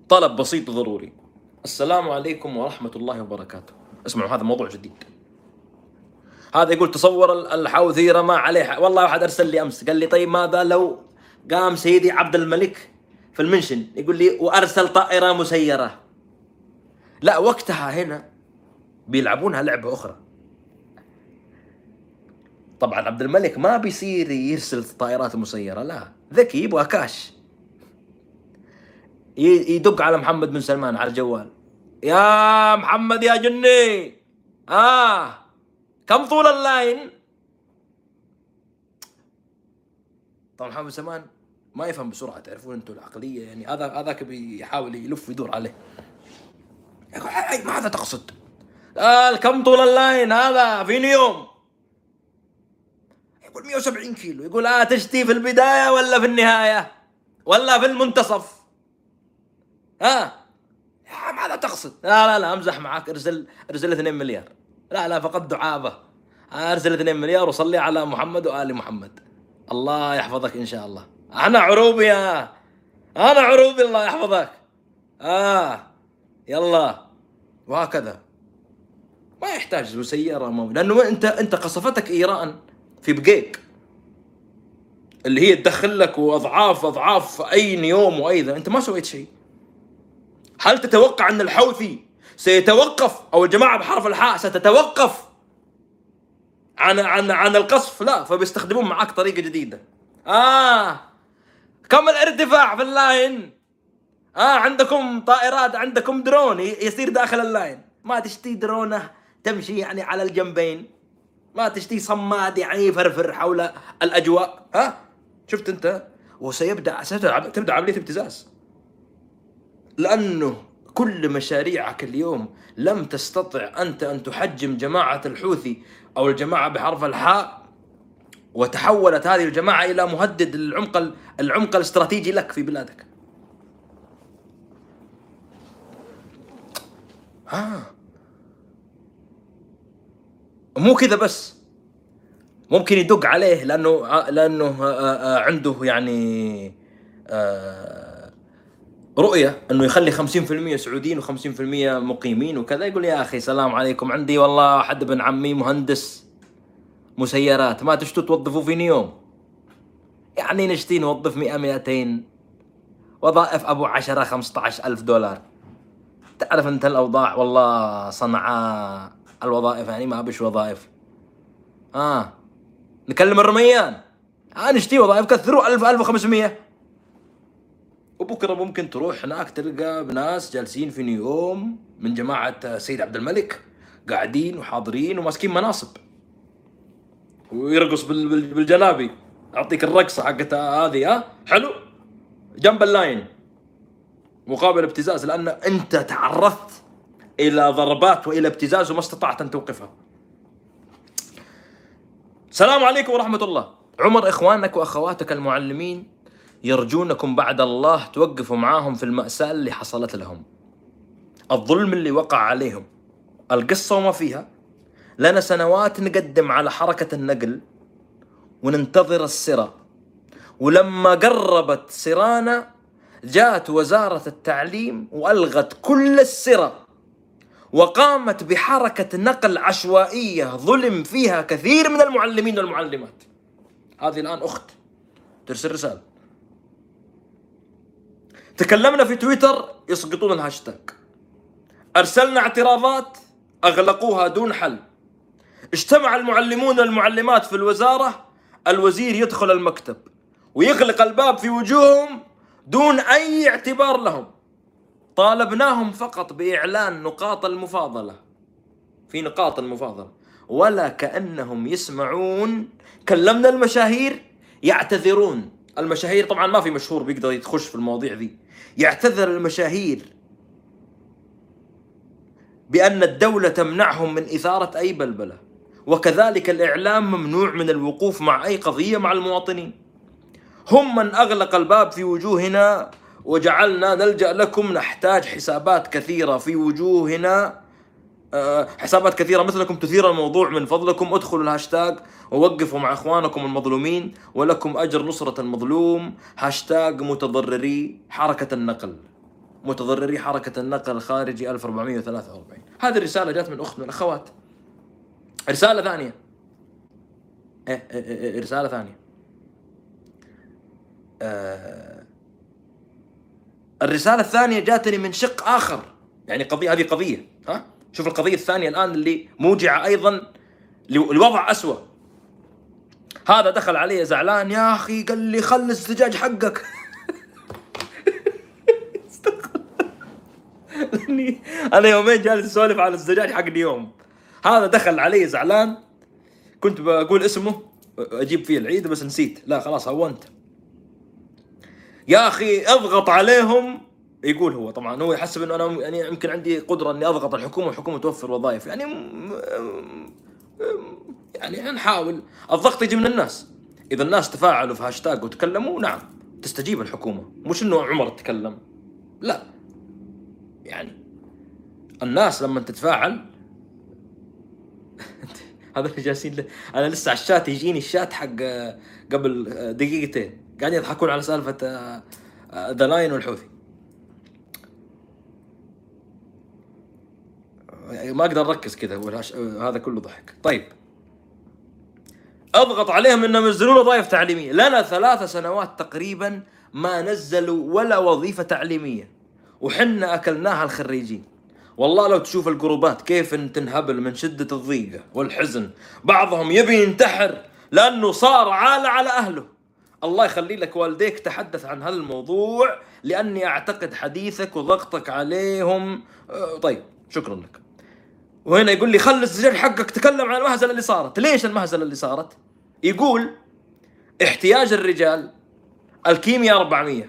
طلب بسيط وضروري السلام عليكم ورحمة الله وبركاته. اسمعوا هذا موضوع جديد. هذا يقول تصور الحوثي رمى عليه. والله واحد أرسل لي أمس قال لي طيب ماذا لو قام سيدي عبد الملك في المنشن يقول لي وأرسل طائرة مسيرة؟ لا وقتها هنا بيلعبونها لعبة أخرى. طبعا عبد الملك ما بيصير يرسل طائرات مسيرة لا. ذكي يبغى كاش يدق على محمد بن سلمان على الجوال. يا محمد يا جني! آه. كم طول اللاين؟ طبعا محمد بن سلمان ما يفهم بسرعة تعرفون أنتم العقلية يعني هذا هذاك بيحاول يلف ويدور عليه. يقول ماذا تقصد؟ قال كم طول اللاين هذا؟ في يوم. يقول 170 كيلو يقول آه تشتي في البداية ولا في النهاية؟ ولا في المنتصف. ها؟ ماذا تقصد؟ لا لا لا أمزح معك أرسل أرسل 2 مليار. لا لا فقد دعابة. أرسل 2 مليار وصلي على محمد وآل محمد. الله يحفظك إن شاء الله. أنا عروبي يا أنا عروبي الله يحفظك. آه يلا. وهكذا. ما يحتاج سيارة مو لأنه أنت أنت قصفتك إيران. في بقيق اللي هي تدخل لك وأضعاف أضعاف اي يوم واي ذا أنت ما سويت شيء. هل تتوقع أن الحوثي سيتوقف؟ أو الجماعة بحرف الحاء ستتوقف عن عن عن القصف؟ لا فبيستخدمون معك طريقة جديدة. آه كم الارتفاع في ال line؟ آه عندكم طائرات عندكم درون يصير داخل ال line. ما تشتي درونه تمشي يعني على الجنبين. ما تشتي صماد يعني يفرفر حول الأجواء. ها؟ شفت أنت؟ وسيبدا تبدأ عملية ابتزاز. لأنه كل مشاريعك اليوم لم تستطع أنت أن تحجم جماعة الحوثي أو الجماعة بحرف الحاء وتحولت هذه الجماعة إلى مهدد العمق العمق الاستراتيجي لك في بلادك. ها؟ مو كذا بس. ممكن يدق عليه لأنه لأنه آه، آه، عنده يعني آه، رؤية إنه يخلي 50% سعوديين و50% مقيمين وكذا. يقول يا أخي سلام عليكم عندي والله حد ابن عمي مهندس مسيرات. ما تشتوا توظفوا فيني يوم. يعني نشتي نوظف 100 200 وظائف أبو 10 15 ألف دولار. تعرف أنت الأوضاع؟ والله صنعاء. الوظائف يعني ما بش وظائف. آه. نكلم الرميان. آه نشتي وظائف كثروا 1000 1500 وبكرة ممكن تروح هناك تلقى بناس جالسين في نيوم من جماعة سيد عبد الملك. قاعدين وحاضرين وماسكين مناصب. ويرقص بالجلابي. أعطيك الرقصة حقتها هذه ها حلو. جنب اللاين. مقابل ابتزاز لأن أنت تعرضت إلى ضربات وإلى ابتزاز وما استطعت أن توقفها. السلام عليكم ورحمة الله. عمر إخوانك وأخواتك المعلمين يرجونكم بعد الله توقفوا معاهم في المأساة اللي حصلت لهم. الظلم اللي وقع عليهم. القصة وما فيها. لنا سنوات نقدم على حركة النقل وننتظر السرة. ولما قربت سرانا جاءت وزارة التعليم وألغت كل السرة وقامت بحركة نقل عشوائية ظلم فيها كثير من المعلمين والمعلمات. هذه الآن أخت ترسل رسالة. تكلمنا في تويتر يسقطون الهاشتاج. أرسلنا اعتراضات أغلقوها دون حل. اجتمع المعلمون والمعلمات في الوزارة الوزير يدخل المكتب ويغلق الباب في وجوههم دون أي اعتبار لهم. طالبناهم فقط بإعلان نقاط المفاضلة. في نقاط المفاضلة. ولا كأنهم يسمعون. كلمنا المشاهير. يعتذرون. المشاهير طبعا ما في مشهور بيقدر يتخش في المواضيع ذي. يعتذر المشاهير بأن الدولة تمنعهم من إثارة أي بلبلة. وكذلك الإعلام ممنوع من الوقوف مع أي قضية مع المواطنين. هم من أغلق الباب في وجوهنا. وجعلنا نلجأ لكم نحتاج حسابات كثيرة في وجوهنا. آه، حسابات كثيرة مثلكم تثير الموضوع من فضلكم. ادخلوا الهاشتاج ووقفوا مع اخوانكم المظلومين ولكم أجر نصرة المظلوم. هاشتاج متضرري حركة النقل. متضرري حركة النقل الخارجي 1443 هذه الرسالة جات من أخت من الاخوات رسالة ثانية. إيه إيه إيه إيه رسالة ثانية. آه الرسالة الثانية جاتني من شق آخر. يعني قضية هذه قضية ها؟ شوف القضية الثانية الآن اللي موجعة أيضا لوضع أسوأ. هذا دخل علي زعلان يا أخي قال لي خل الزجاج حقك. لاني أنا يومين جالس أسولف على الزجاج حق اليوم. هذا دخل علي زعلان. كنت بقول اسمه أجيب فيه العيد بس نسيت. لا خلاص هونت. يا أخي أضغط عليهم. يقول هو طبعا هو يحسب إنه أنا يعني يمكن عندي قدرة إني أضغط الحكومة والحكومة توفر وظائف. يعني يعني نحاول الضغط يجي من الناس. إذا الناس تفاعلوا في هاشتاج وتكلموا نعم تستجيب الحكومة. مش إنه عمر تكلم. لا. يعني الناس لما تتفاعل هذا اللي جالسين أنا لسه على الشات يجيني الشات حق قبل دقيقتين. قاعدين يضحكون على سالفة آه، آه، the line والحوثي ما أقدر أركز كذا والهاش- هذا كله ضحك. طيب. أضغط عليهم إنهم ينزلون وظائف تعليمية. لنا ثلاث سنوات تقريبا ما نزلوا ولا وظيفة تعليمية وحنا أكلناها الخريجين. والله لو تشوف الجروبات كيف تنهبل من شدة الضيقة والحزن بعضهم يبي ينتحر لأنه صار عالة على أهله. الله يخلي لك والديك تحدث عن هذا الموضوع لأني أعتقد حديثك وضغطك عليهم. آه، طيب شكرا لك. وهنا يقول لي خلي الزجاج حقك تكلم عن المهزلة اللي صارت. ليش المهزلة اللي صارت؟ يقول احتياج الرجال الكيمياء 400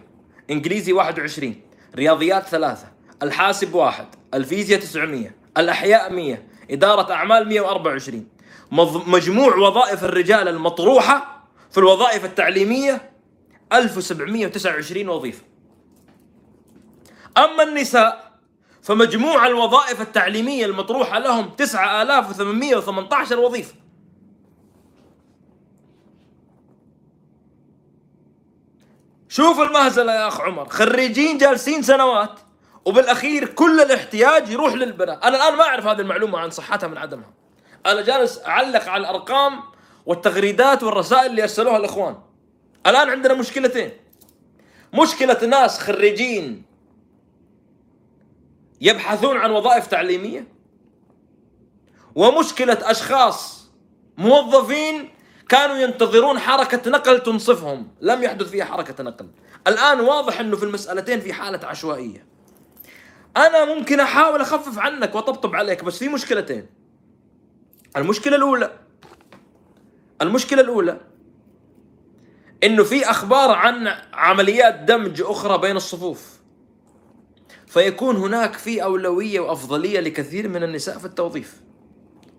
إنجليزي 21 رياضيات ثلاثة الحاسب واحد الفيزياء 900 الأحياء 100 إدارة أعمال 124 مض- مجموع وظائف الرجال المطروحة في الوظائف التعليمية 1729 وظيفة. أما النساء فمجموع الوظائف التعليمية المطروحة لهم 9818 وظيفة. شوف المهزلة يا أخ عمر. خريجين جالسين سنوات وبالأخير كل الاحتياج يروح للبنات أنا الآن ما أعرف هذه المعلومة عن صحتها من عدمها. أنا جالس أعلق على الأرقام والتغريدات والرسائل اللي أرسلوها الإخوان. الآن عندنا مشكلتين. مشكلة ناس خريجين يبحثون عن وظائف تعليمية ومشكلة أشخاص موظفين كانوا ينتظرون حركة نقل تنصفهم. لم يحدث فيها حركة نقل. الآن واضح إنه في المسألتين في حالة عشوائية. أنا ممكن أحاول أخفف عنك وأطبطب عليك بس في مشكلتين. المشكلة الأولى المشكلة الأولى إنه في أخبار عن عمليات دمج أخرى بين الصفوف. فيكون هناك في أولوية وأفضلية لكثير من النساء في التوظيف.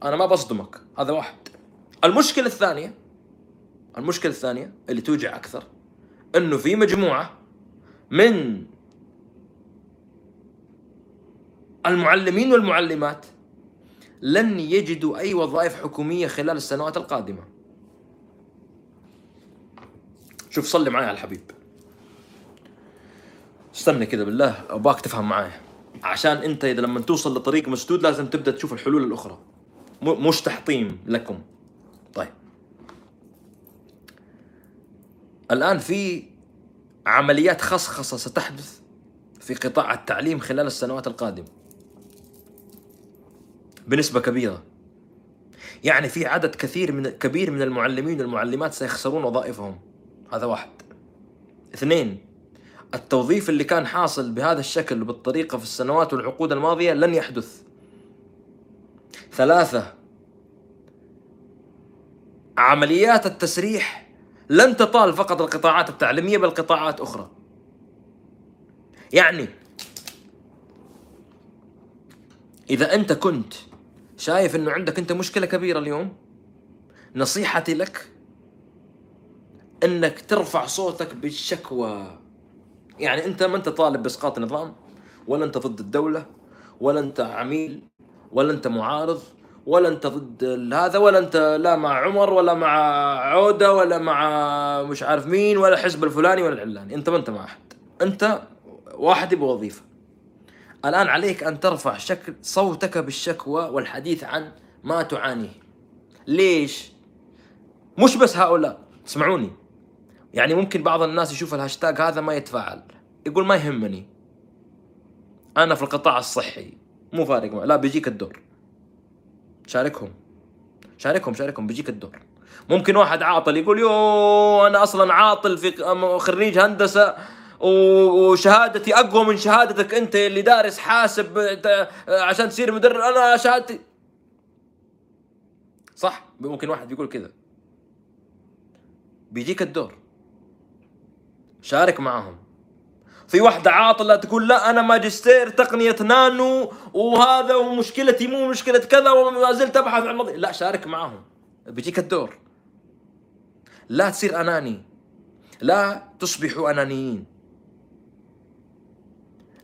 أنا ما بصدمك هذا واحد. المشكلة الثانية المشكلة الثانية اللي توجع أكثر إنه في مجموعة من المعلمين والمعلمات لن يجدوا أي وظائف حكومية خلال السنوات القادمة. شوف صلي معي على الحبيب. استنى كذا بالله أباك تفهم معايا. عشان أنت إذا لما توصل لطريق مسدود لازم تبدأ تشوف الحلول الأخرى. مش تحطيم لكم. طيب. الآن في عمليات خصخصة ستحدث في قطاع التعليم خلال السنوات القادمة. بنسبة كبيرة. يعني في عدد كثير من كبير من المعلمين والمعلمات سيخسرون وظائفهم. هذا واحد. اثنين التوظيف اللي كان حاصل بهذا الشكل وبالطريقة في السنوات والعقود الماضية لن يحدث. ثلاثة عمليات التسريح لن تطال فقط القطاعات التعليمية بل قطاعات أخرى. يعني إذا أنت كنت شايف أنه عندك أنت مشكلة كبيرة اليوم نصيحتي لك أنك ترفع صوتك بالشكوى. يعني أنت ما أنت طالب بإسقاط النظام ولا أنت ضد الدولة ولا أنت عميل ولا أنت معارض ولا أنت ضد هذا ولا أنت لا مع عمر ولا مع عودة ولا مع مش عارف مين ولا الحزب الفلاني ولا العلاني. أنت ما أنت مع أحد. أنت واحد بوظيفه الآن عليك أن ترفع شكل صوتك بالشكوى والحديث عن ما تعانيه. ليش؟ مش بس هؤلاء. اسمعوني. يعني ممكن بعض الناس يشوف الهاشتاج هذا ما يتفاعل. يقول ما يهمني. أنا في القطاع الصحي. مو فارق لا بيجيك الدور. شاركهم. شاركهم شاركهم. بيجيك الدور. ممكن واحد عاطل يقول يو أنا أصلا عاطل في خريج هندسة وشهادتي أقوى من شهادتك أنت اللي دارس حاسب عشان تصير مدرب. أنا شهادتي. صح؟ ممكن واحد يقول كذا. بيجيك الدور. شارك معهم. في واحدة عاطلة تقول لا أنا ماجستير تقنية نانو وهذا ومشكلتي مو مشكلة كذا وما زلت أبحث عن مضي. لا شارك معهم. بيجيك الدور. لا تصير أناني. لا تصبحوا أنانيين.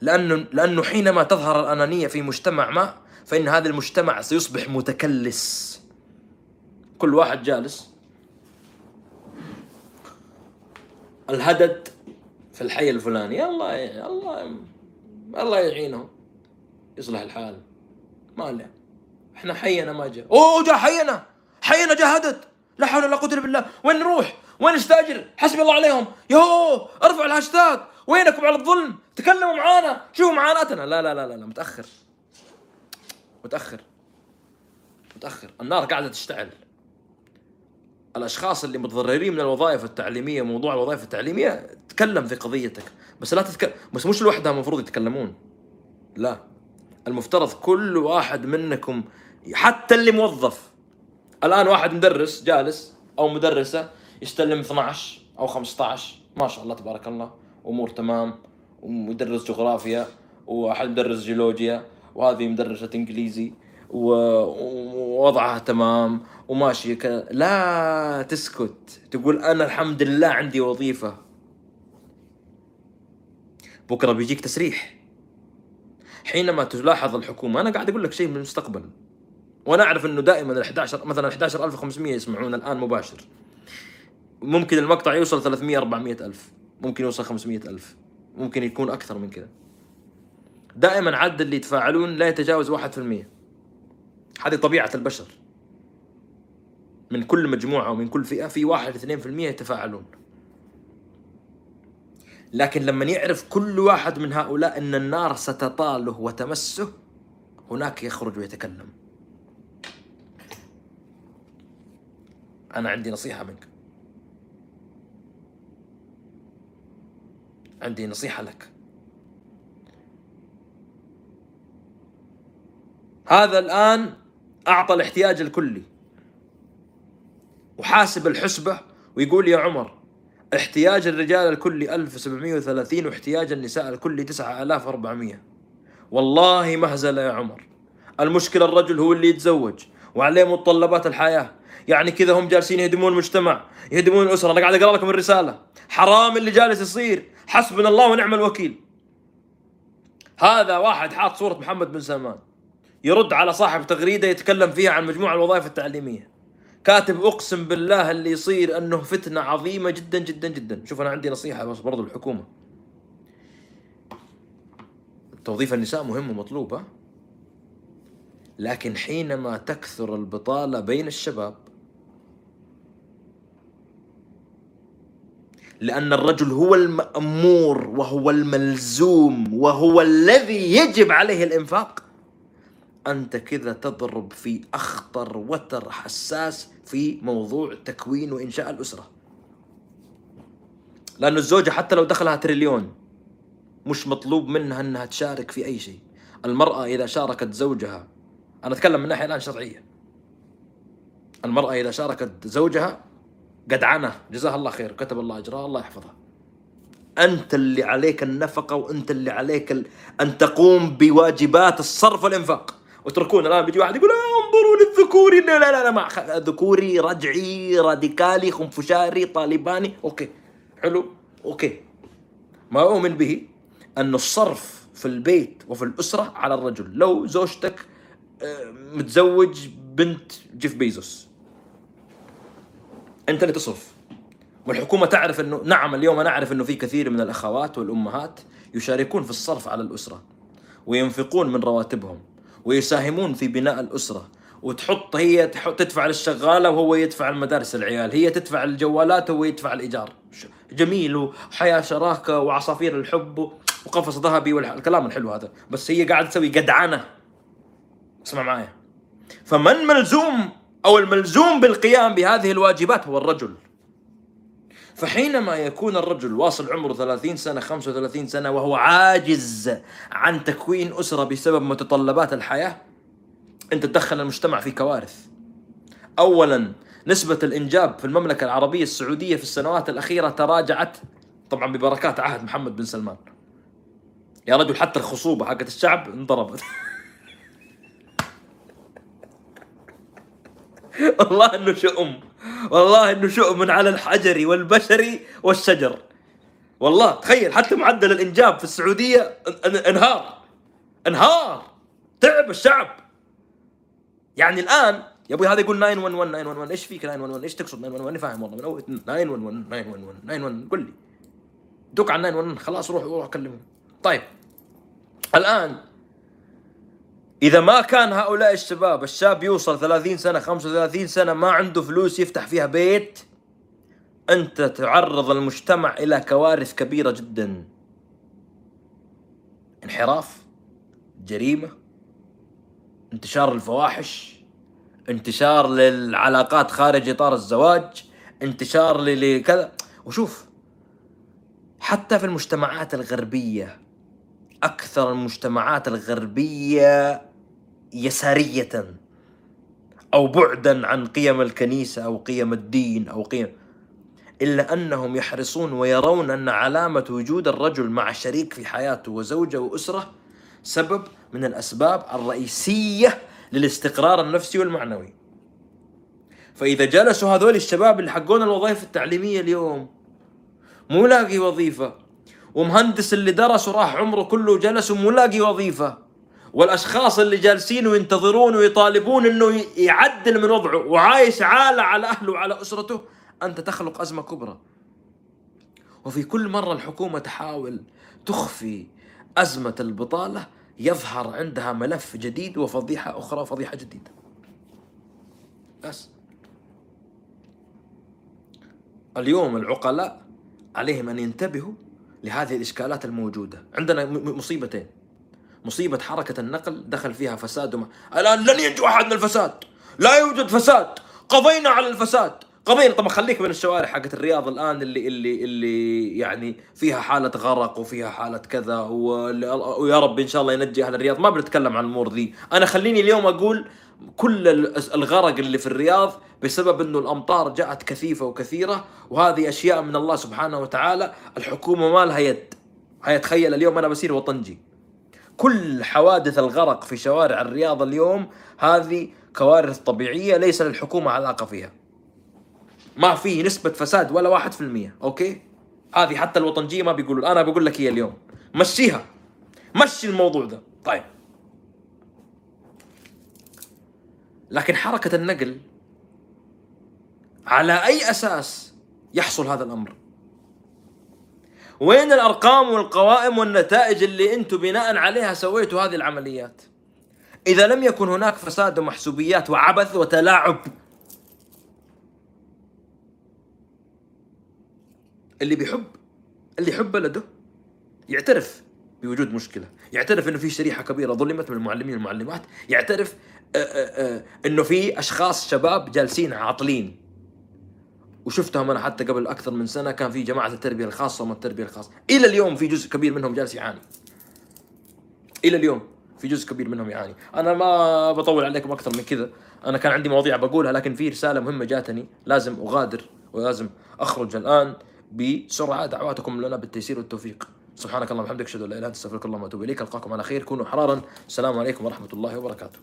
لأنه لأنه حينما تظهر الأنانية في مجتمع ما فإن هذا المجتمع سيصبح متكلس. كل واحد جالس. الهدد في الحي الفلاني. الله الله الله يعينهم. يصلح الحال. ما له إحنا حينا ما جاء. أوه جاء حينا. حينا جاهدت لا حول ولا قوة إلا بالله. وين نروح؟ وين نستأجر؟ حسبي الله عليهم. يهو ارفعوا الهاشتاج. وينكم على الظلم؟ تكلموا معانا. شوفوا معاناتنا. لا لا لا لا, لا متأخر. متأخر. متأخر. النار قاعدة تشتعل. الأشخاص اللي متضررين من الوظائف التعليمية موضوع الوظائف التعليمية تكلم في قضيتك. بس لا تتكلم بس مش لوحدها المفروض يتكلمون. لا. المفترض كل واحد منكم حتى اللي موظف. الآن واحد مدرس جالس أو مدرسة يستلم 12 أو 15 ما شاء الله تبارك الله. أمور تمام. ومدرس جغرافيا واحد مدرس جيولوجيا وهذه مدرسة إنجليزي ووضعها تمام. وماشيه كذا لا تسكت. تقول أنا الحمد لله عندي وظيفة. بكرة بيجيك تسريح. حينما تلاحظ الحكومة أنا قاعد أقول لك شيء من المستقبل. وأنا أعرف إنه دائما ال 11 مثلا 11500 يسمعون الآن مباشر. ممكن المقطع يوصل 300 400 ألف. ممكن يوصل 500 ألف. ممكن يكون أكثر من كذا دائما عدد اللي يتفاعلون لا يتجاوز 1% هذه طبيعة البشر. من كل مجموعة ومن كل فئة في 1 2% يتفاعلون. لكن لما يعرف كل واحد من هؤلاء إن النار ستطاله وتمسه هناك يخرج ويتكلم. أنا عندي نصيحة منك. عندي نصيحة لك. هذا الآن أعطى الاحتياج الكلي. وحاسب الحسبة ويقول يا عمر احتياج الرجال الكلي 1730 واحتياج النساء الكلي 9400 والله مهزلة يا عمر. المشكلة الرجل هو اللي يتزوج وعليه متطلبات الحياة. يعني كذا هم جالسين يهدمون المجتمع يهدمون الأسرة. أنا قاعد أقرأ لكم الرسالة. حرام اللي جالس يصير. حسبنا الله ونعم الوكيل. هذا واحد حاط صورة محمد بن سلمان يرد على صاحب تغريدة يتكلم فيها عن مجموعة الوظائف التعليمية. كاتب اقسم بالله اللي يصير انه فتنة عظيمة جدا جدا جدا. شوف أنا عندي نصيحة بس برضو الحكومة. توظيف النساء مهم ومطلوب لكن حينما تكثر البطالة بين الشباب لأن الرجل هو المأمور وهو الملزوم وهو الذي يجب عليه الإنفاق أنت كذا تضرب في أخطر وتر حساس في موضوع تكوين وإنشاء الأسرة. لأنه الزوجة حتى لو دخلها تريليون مش مطلوب منها إنها تشارك في أي شيء. المرأة إذا شاركت زوجها أنا أتكلم من ناحية الآن شرعية. المرأة إذا شاركت زوجها قدعنه جزاها الله خير كتب الله اجرها الله يحفظها أنت اللي عليك النفقة وأنت اللي عليك ال... أن تقوم بواجبات الصرف والإنفاق. وتركون الآن بيجي واحد يقول آه انظروا للذكوري. لا لا لا, ما ذكوري رجعي راديكالي خنفشاري طالباني. Okay. حلو. Okay. ما أؤمن به أن الصرف في البيت وفي الأسرة على الرجل. لو زوجتك آه، متزوج بنت جيف بيزوس. أنت اللي تصرف. والحكومة تعرف إنه نعم اليوم أنا أعرف إنه في كثير من الأخوات والأمهات يشاركون في الصرف على الأسرة وينفقون من رواتبهم. ويساهمون في بناء الأسرة. وتحط هي تحط تدفع للشغالة وهو يدفع المدارس العيال هي تدفع الجوالات وهو يدفع الإيجار. جميل وحياة شراكة وعصافير الحب وقفص ذهبي والكلام الحلو هذا. بس هي قاعدة تسوي قدعنة. اسمع معايا. فمن ملزوم أو الملزوم بالقيام بهذه الواجبات هو الرجل. فحينما يكون الرجل واصل عمره 30 سنة 35 سنة وهو عاجز عن تكوين أسرة بسبب متطلبات الحياة أنت تدخل المجتمع في كوارث. أولا نسبة الإنجاب في المملكة العربية السعودية في السنوات الأخيرة تراجعت طبعا ببركات عهد محمد بن سلمان. يا رجل حتى الخصوبة حقت الشعب انضربت. والله إنه شؤم والله إنه شؤم على الحجر والبشر والشجر. والله تخيل حتى معدل الإنجاب في السعودية إن- إن- إنهار. إنهار. تعب الشعب. يعني الآن يا أبوي هذا يقول 911 911 إيش فيك 911 إيش تقصد 911 ماني فاهم والله من أول 911 911 911 قل لي. دوك على 911 خلاص روح روح كلمهم طيب. الآن إذا ما كان هؤلاء الشباب الشاب يوصل 30 سنة 35 سنة ما عنده فلوس يفتح فيها بيت أنت تعرض المجتمع إلى كوارث كبيرة جدا. انحراف جريمة انتشار الفواحش انتشار للعلاقات خارج إطار الزواج انتشار لكذا. وشوف حتى في المجتمعات الغربية أكثر المجتمعات الغربية يسارية أو بعدا عن قيم الكنيسة أو قيم الدين أو قيم إلا أنهم يحرصون ويرون أن علامة وجود الرجل مع شريك في حياته وزوجه وأسرة سبب من الأسباب الرئيسية للاستقرار النفسي والمعنوي. فإذا جلسوا هذول الشباب اللي حقون الوظائف التعليمية اليوم مو لاقي وظيفة ومهندس اللي درس وراح عمره كله جلس ومو لاقي وظيفة والأشخاص اللي جالسين وينتظرون ويطالبون إنه يعدل من وضعه وعايش عالة على أهله وعلى أسرته أنت تخلق أزمة كبرى. وفي كل مرة الحكومة تحاول تخفي أزمة البطالة يظهر عندها ملف جديد وفضيحة أخرى وفضيحه جديدة. بس. اليوم العقلاء عليهم أن ينتبهوا لهذه الإشكالات الموجودة. عندنا مصيبتين. مصيبة حركة النقل دخل فيها فساد وما... الآن لن ينجو أحد من الفساد. لا يوجد فساد. قضينا على الفساد. قضينا طبعا خليك من الشوارع حقت الرياض الآن اللي اللي اللي يعني فيها حالة غرق وفيها حالة كذا ويا رب إن شاء الله ينجي أهل الرياض. ما بنتكلم عن الأمور ذي. أنا خليني اليوم أقول كل ال- الغرق اللي في الرياض بسبب إنه الأمطار جاءت كثيفة وكثيرة وهذه أشياء من الله سبحانه وتعالى. الحكومة ما لها يد. هيا تخيل اليوم أنا بصير وطنجي. كل حوادث الغرق في شوارع الرياض اليوم هذه كوارث طبيعية ليس للحكومة علاقة فيها. ما في نسبة فساد ولا واحد في المية أوكي؟ هذه حتى الوطنجية ما بيقولوا أنا بقول لك هي اليوم. مشيها. مشي الموضوع ده. طيب. لكن حركة النقل على أي أساس يحصل هذا الأمر؟ وين الأرقام والقوائم والنتائج اللي أنتم بناء عليها سويتوا هذه العمليات؟ إذا لم يكن هناك فساد ومحسوبيات وعبث وتلاعب اللي بيحب اللي يحب بلده يعترف بوجود مشكلة يعترف إنه في شريحة كبيرة ظلمت من المعلمين والمعلمات يعترف آه، آه، آه، إنه في أشخاص شباب جالسين عاطلين. وشفتهم أنا حتى قبل أكثر من سنة كان في جماعة التربية الخاصة وما التربية الخاصة. إلى اليوم في جزء كبير منهم جالس يعاني. إلى اليوم في جزء كبير منهم يعاني. أنا ما بطول عليكم أكثر من كذا. أنا كان عندي مواضيع بقولها لكن في رسالة مهمة جاتني لازم أغادر ولازم أخرج الآن بسرعة دعواتكم لنا بالتيسير والتوفيق. سبحانك اللهم وبحمدك أشهد أن لا إله إلا أنت أستغفرك اللهم وأتوب إليك. ألقاكم على خير كونوا احرارا السلام عليكم ورحمة الله وبركاته.